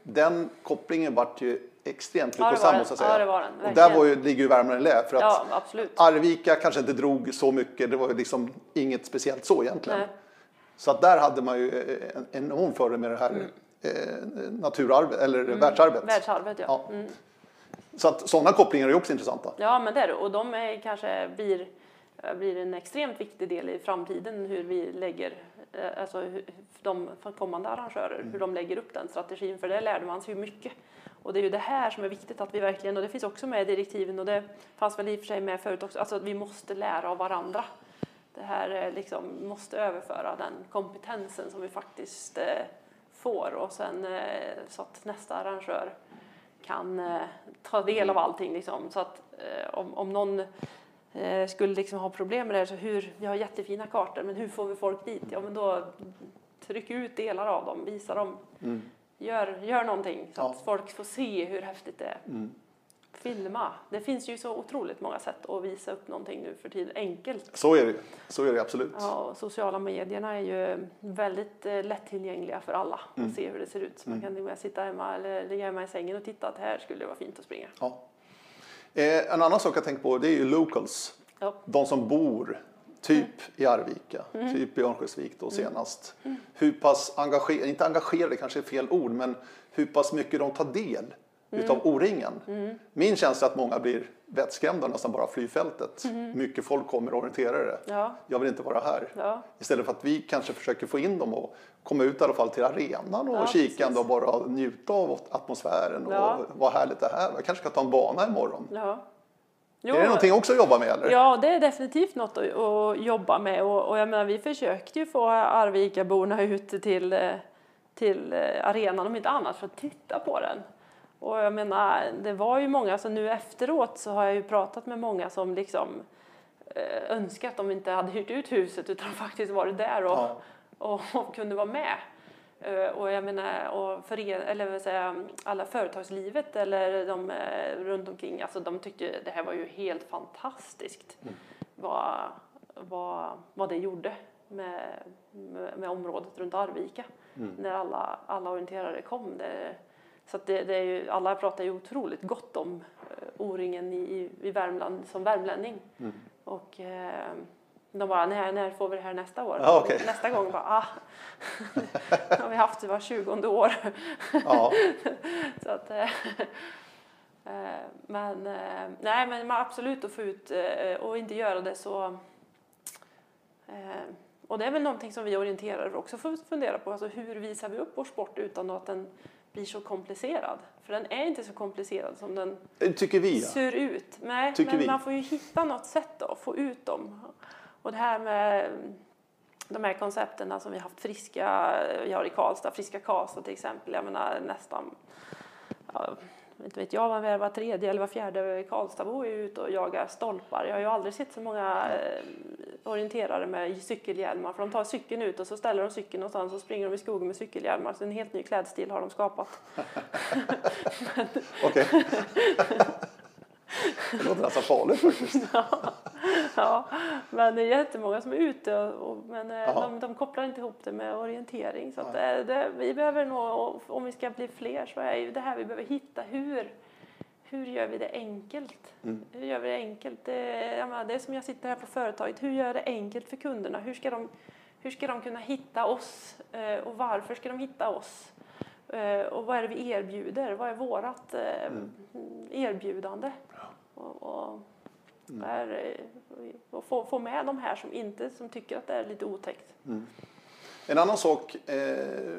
Den kopplingen vart ju extremt Mm. Lyckosam måste jag säga. Ja, det var den, och där var ju, ligger ju Värmland i lä. För att. Arvika kanske inte drog så mycket. Det var ju liksom inget speciellt så egentligen. Nej. Så att där hade man ju eh, en enorm fördel med det här Mm. eh, naturarvet, eller världsarvet. Världsarvet ja. Ja. Mm. Så att sådana kopplingar är också intressanta. Ja, men det är det. Och de är kanske blir, eh, blir en extremt viktig del i framtiden hur vi lägger, eh, alltså hur- de kommande arrangörer, hur de lägger upp den strategin. För det lärde man sig ju mycket. Och det är ju det här som är viktigt att vi verkligen, och det finns också med i direktiven och det fanns väl i och för sig med förut också, alltså att vi måste lära av varandra. Det här är liksom, måste överföra den kompetensen som vi faktiskt eh, får och sen eh, så att nästa arrangör kan eh, ta del av allting. Liksom. Så att eh, om, om någon eh, skulle liksom ha problem med det här, så hur, vi har jättefina kartor, men hur får vi folk dit? Ja, men då tryck ut delar av dem, visa dem, Mm. gör, gör någonting så Ja. att folk får se hur häftigt det är. Mm. Filma. Det finns ju så otroligt många sätt att visa upp någonting nu för tiden, enkelt. Så är det. Så är det absolut. Ja, sociala medierna är ju väldigt eh, lättillgängliga för alla Mm. att se hur det ser ut. Så man kan och med sitta hemma eller ligga hemma i sängen och titta att här skulle det vara fint att springa. Ja. Eh, en annan sak jag tänker på det är ju locals. Ja. De som bor typ Mm. i Arvika, typ i Örnsköldsvik då senast. Hur pass engagerade, inte engagerade kanske är fel ord, men hur pass mycket de tar del Mm. utav O-ringen. Min känsla är att många blir vettskrämda nästan bara av flygfältet. Mm. Mycket folk kommer och orienterare. Ja, Jag vill inte vara här. ja, Istället för att vi kanske försöker få in dem och komma ut i alla fall till arenan och Ja, kika precis. ändå och bara njuta av atmosfären och Ja. vad härligt det här. Jag kanske ska ta en bana imorgon. ja. är det någonting också att jobba med eller? Ja, det är definitivt något att, att jobba med och, och jag menar, vi försökte ju få Arvikaborna ut till, till eh, arenan om inte annat för att titta på den. Och jag menar, det var ju många, så nu efteråt så har jag ju pratat med många som liksom eh, önskar att de inte hade hyrt ut huset utan faktiskt varit där och, Ja. och, och kunde vara med. Eh, Och jag menar, och för er, eller säger jag, alla företagslivet eller de eh, runt omkring, alltså de tyckte det här var ju helt fantastiskt. Vad, vad, vad det gjorde med, med, med området runt Arvika när alla, alla orienterare kom. Det, så det, det är ju, alla pratar ju otroligt gott om O-ringen i, i Värmland som värmlänning. Mm. Och eh, de bara, när, när får vi det här nästa år? Ja, okej. Nästa gång bara, ah. det har vi haft det var 20 år. Ja. Så att, eh, eh, men eh, nej, men man absolut att få ut eh, och inte göra det så. Eh, och det är väl någonting som vi orienterare också får fundera på. Alltså hur visar vi upp vår sport utan att den blir så komplicerad? För den är inte så komplicerad som den Det tycker vi. Ja. ser ut. Nej, Tycker men vi. man får ju hitta något sätt då, få ut dem. Och det här med de här koncepten som vi haft friska, vi har i Karlstad, friska Karlstad till exempel, jag menar nästan, ja, inte vet jag, var, var tredje eller var fjärde Karlstadbo är ute och jagar stolpar. Jag har ju aldrig sett så många eh, orienterare med cykelhjälmar, för de tar cykeln ut och så ställer de cykeln någonstans och springer de i skogen med cykelhjälmar. Så en helt ny klädstil har de skapat. Okej. det låter nästan farligt faktiskt. Ja, men det är jättemånga som är ute och, och men eh, de, de kopplar inte ihop det med orientering. Så att det, det, vi behöver nog, om vi ska bli fler så är ju det här vi behöver hitta hur, hur gör vi det enkelt? Mm. Hur gör vi det enkelt? Det, menar, det är som jag sitter här på företaget, hur gör jag det enkelt för kunderna? Hur ska de, hur ska de kunna hitta oss eh, och varför ska de hitta oss? Eh, och vad är det vi erbjuder? Vad är vårat eh, Mm. erbjudande? Och, och, där, eh, och få, få med de här som inte som tycker att det är lite otäckt. En annan sak, eh,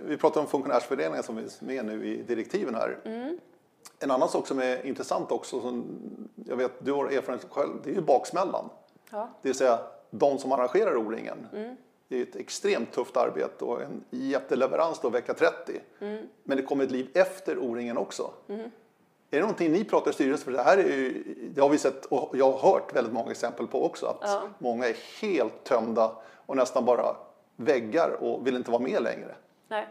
vi pratar om funktionärsfördelningen som finns med nu i direktiven här. En annan sak som är intressant också, som jag vet du har erfarenhet själv, det är ju baksmällan. Ja. Det vill säga de som arrangerar O-ringen. Det är ett extremt tufft arbete och en jätteleverans då vecka 30. Men det kommer ett liv efter O-ringen också. Är det någonting ni pratar i styrelsen för? Det här är ju, det har vi sett och jag har hört väldigt många exempel på också. Att Ja. många är helt tömda och nästan bara väggar och vill inte vara med längre. Nej.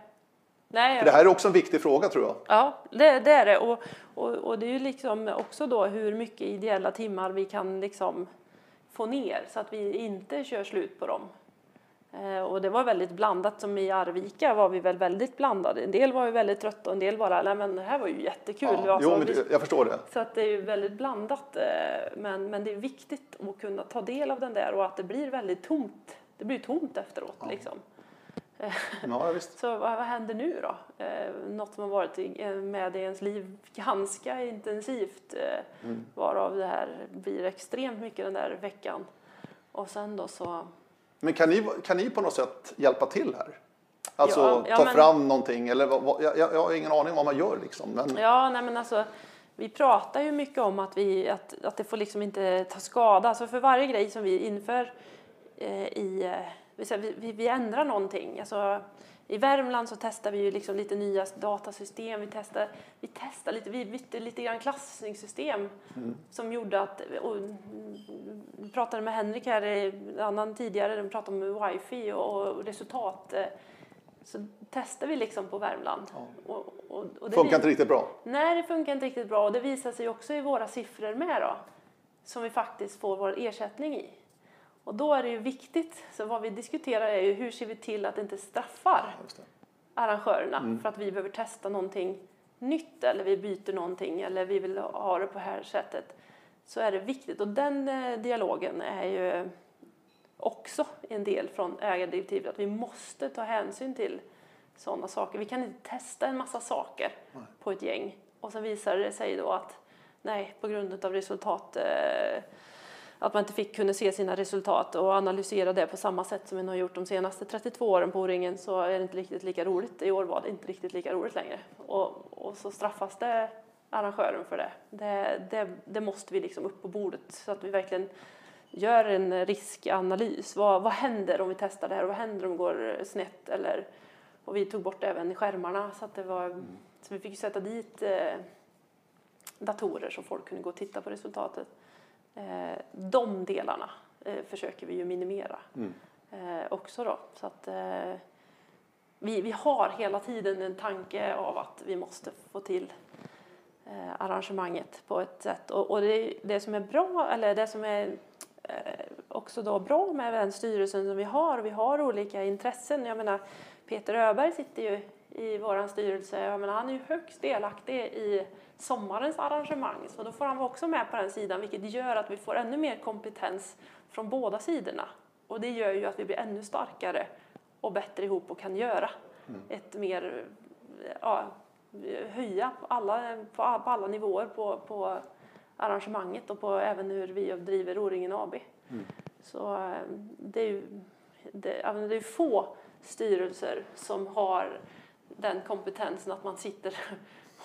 Nej, För det här är också en viktig fråga tror jag. Ja, det, det är det. Och, och, och det är ju liksom också då hur mycket ideella timmar vi kan liksom få ner så att vi inte kör slut på dem. Eh, och det var väldigt blandat, som i Arvika var vi väl väldigt blandade. En del var ju väldigt trötta och en del bara, nej men det här var ju jättekul. Ja, Alltså, jo, men vi- jag förstår det. Så att det är ju väldigt blandat. eh, Men, men det är viktigt att kunna ta del av den där och att det blir väldigt tomt. Det blir tomt efteråt liksom. Ja, visst. Så vad, vad händer nu då? Eh, något som har varit med i ens liv ganska intensivt. Mm. Varav det här blir extremt mycket den där veckan. Och sen då så... Men kan ni, kan ni på något sätt hjälpa till här? Alltså Ja, ja, ta men- fram någonting eller vad, vad, jag, jag har ingen aning om vad man gör liksom. Men, Ja, nej men alltså. Vi pratar ju mycket om att, vi, att, att det får liksom inte ta skada. Alltså för varje grej som vi inför eh, i... Eh, vi- vi, vi ändrar någonting. Alltså, I Värmland så testar vi ju liksom lite nya datasystem. Vi testar, vi testar lite, vi bytte lite grann klassningssystem som gjorde att... Och, mm, vi pratade med Henrik här, en annan tidigare, de pratade om wifi och, och resultat. Så testar vi liksom på Värmland. Och, och, och det funkar inte riktigt bra. Nej, det funkar inte riktigt bra och det visar sig också i våra siffror med då, som vi faktiskt får vår ersättning i. Och då är det ju viktigt, så vad vi diskuterar är ju hur ser vi till att det inte straffar det. arrangörerna för att vi behöver testa någonting nytt eller vi byter någonting eller vi vill ha det på det här sättet. Så är det viktigt och den eh, dialogen är ju också en del från ägardirektivet att vi måste ta hänsyn till sådana saker. Vi kan inte testa en massa saker på ett gäng och sen visar det sig då att nej, på grund av resultat eh, att man inte fick kunna se sina resultat och analysera det på samma sätt som man har gjort de senaste 32 åren på O-ringen så är det inte riktigt lika roligt. I år var det inte riktigt lika roligt längre. Och, och så straffas det arrangören för det. Det, det. det måste vi liksom upp på bordet så att vi verkligen gör en riskanalys. Vad, vad händer om vi testar det här och vad händer om det går snett? Eller, och vi tog bort även skärmarna så att det var så vi fick sätta dit eh, datorer så folk kunde gå och titta på resultatet. Eh, de delarna eh, försöker vi ju minimera Mm. eh, också då. Så att vi, vi har hela tiden en tanke av att vi måste få till arrangemanget på ett sätt. Och, och det, det som är bra, eller det som är också då bra med den styrelsen som vi har, vi har olika intressen. Jag menar, Peter Öberg sitter ju i vår styrelse, jag menar, han är ju högst delaktig i sommarens arrangemang. Så då får han vara också med på den sidan vilket gör att vi får ännu mer kompetens från båda sidorna. Och det gör ju att vi blir ännu starkare och bättre ihop och kan göra ett mer, ja, höja på alla, på, alla nivåer på, på arrangemanget och på även hur vi driver O-ringen AB. Så eh, det är ju det, det är få styrelser som har den kompetensen att man sitter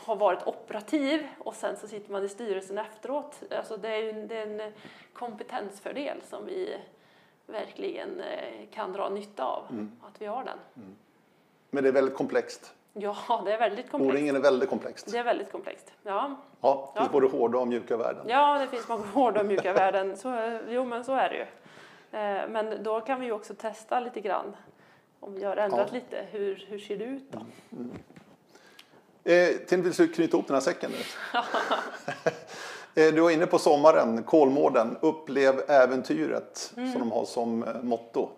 har varit operativ och sen så sitter man i styrelsen efteråt. Alltså det är ju det är en kompetensfördel som vi verkligen eh, kan dra nytta av, att vi har den. Men det är väldigt komplext. Ja, det är väldigt komplext. O-ringen är väldigt komplext. Det är väldigt komplext. Ja, Ja, det finns Ja. både hårda och mjuka värden. ja det finns många hårda och mjuka värden. Så, jo, men så är det ju. Eh, Men då kan vi ju också testa lite grann. Om vi har ändrat Ja. lite, hur, hur ser det ut då? Eh, tänkte vi knyta ihop den här säcken nu. Eh, Du var inne på sommaren, Kolmården. Upplev äventyret Mm. som de har som eh, motto.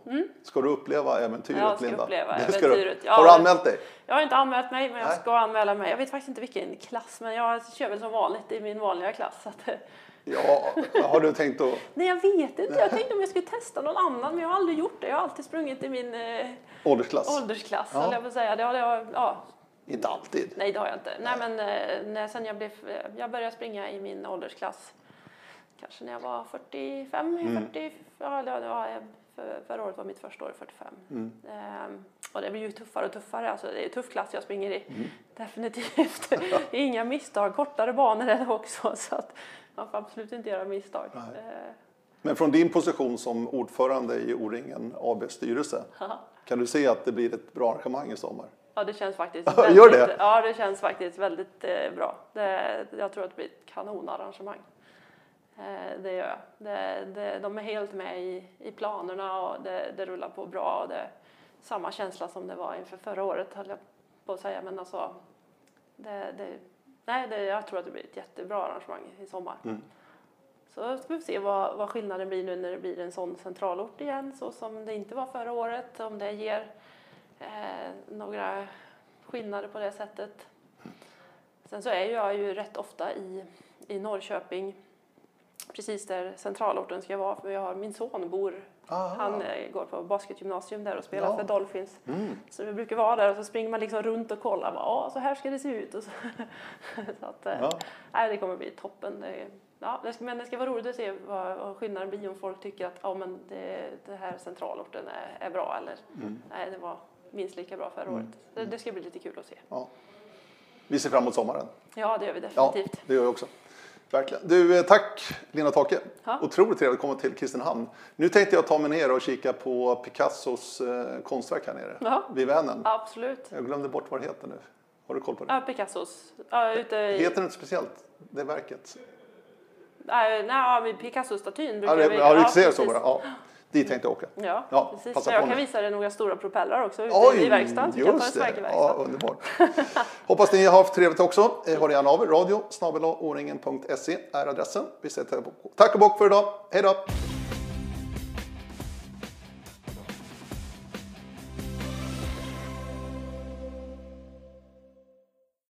Ska du uppleva äventyret Jag ska Linda? uppleva Det äventyret, Du. Har du anmält dig? Jag har inte anmält mig, men jag Nej. ska anmäla mig. Jag vet faktiskt inte vilken klass, men jag kör väl som vanligt i min vanliga klass. Ja, har du tänkt att... nej, jag vet inte. Jag tänkte om jag skulle testa någon annan, men jag har aldrig gjort det. Jag har alltid sprungit i min eh, Åldersklass? åldersklass, Ja. jag på säga. Det har jag, ja, Inte alltid. nej, det har jag inte. Nej, men eh, när, sen jag, blev, jag började springa i min åldersklass, kanske när jag var 45, Mm. 40, ja, det var- för, förra året var mitt första år 45. Mm. Ehm, och det blir ju tuffare och tuffare. Alltså, det är en tuff klass jag springer i. Mm. Definitivt. Inga misstag. Kortare banor är det också. Så att man får absolut inte göra misstag. Nej. Eh, Men från din position som ordförande i O-ringen ABs styrelse, kan du se att det blir ett bra arrangemang i sommar? Ja, det känns faktiskt Gör väldigt, det? Ja, det känns faktiskt väldigt eh, bra. Det, jag tror att det blir ett kanonarrangemang. Eh, det gör jag. Det, det, de är helt med i, i planerna och det, det rullar på bra. Och det är samma känsla som det var inför förra året, höll jag på att säga. Men alltså, det, det, nej, det, jag tror att det blir ett jättebra arrangemang i sommar. Mm. Så ska vi se vad, vad skillnaden blir nu när det blir en sån centralort igen, så som det inte var förra året. Om det ger några skillnader på det sättet. Sen så är jag ju rätt ofta i, i Norrköping, precis där centralorten ska vara, för jag har, min son bor, Aha. han eh, går på basketgymnasium där och spelar Ja. för Dolphins. Mm. Så vi brukar vara där och så springer man liksom runt och kollar, "Ja, så här ska det se ut. Och så, så att, eh, Ja. nej, det kommer bli toppen. Det, ja, det ska, men det ska vara roligt att se vad, vad skillnaden blir om folk tycker att ja, men det, det här centralorten är, är bra eller Mm. nej, det var minst lika bra förra året. Det, det ska bli lite kul att se. Ja. Vi ser fram emot sommaren. Ja, det gör vi Ja, definitivt. det gör jag också. Verkligen. Du, eh, tack Lena Take. Ja. Otroligt trevligt att komma till Kristinehamn. Nu tänkte jag ta mig ner och kika på Picassos eh, konstverk här nere Ja. vid Vänern. Absolut. Jag glömde bort vad det heter nu. Har du koll på det? Ja, Picassos. Ja, ute i, Heter det inte speciellt, det verket? nej, nej, ja, Picasso-statyn brukar Ja, det, vi... ja, du ser så bara. Ja. Dit tänkte jag åka. Ja, Ja, precis. jag kan visa dig några stora propellrar också ute i verkstaden. Så kan ta just det. Ja, underbart. Hoppas ni har haft trevligt också. Eh, Hör gärna av er. Radio oringen.se är adressen. Vi säger tack och bock för idag. Hej då!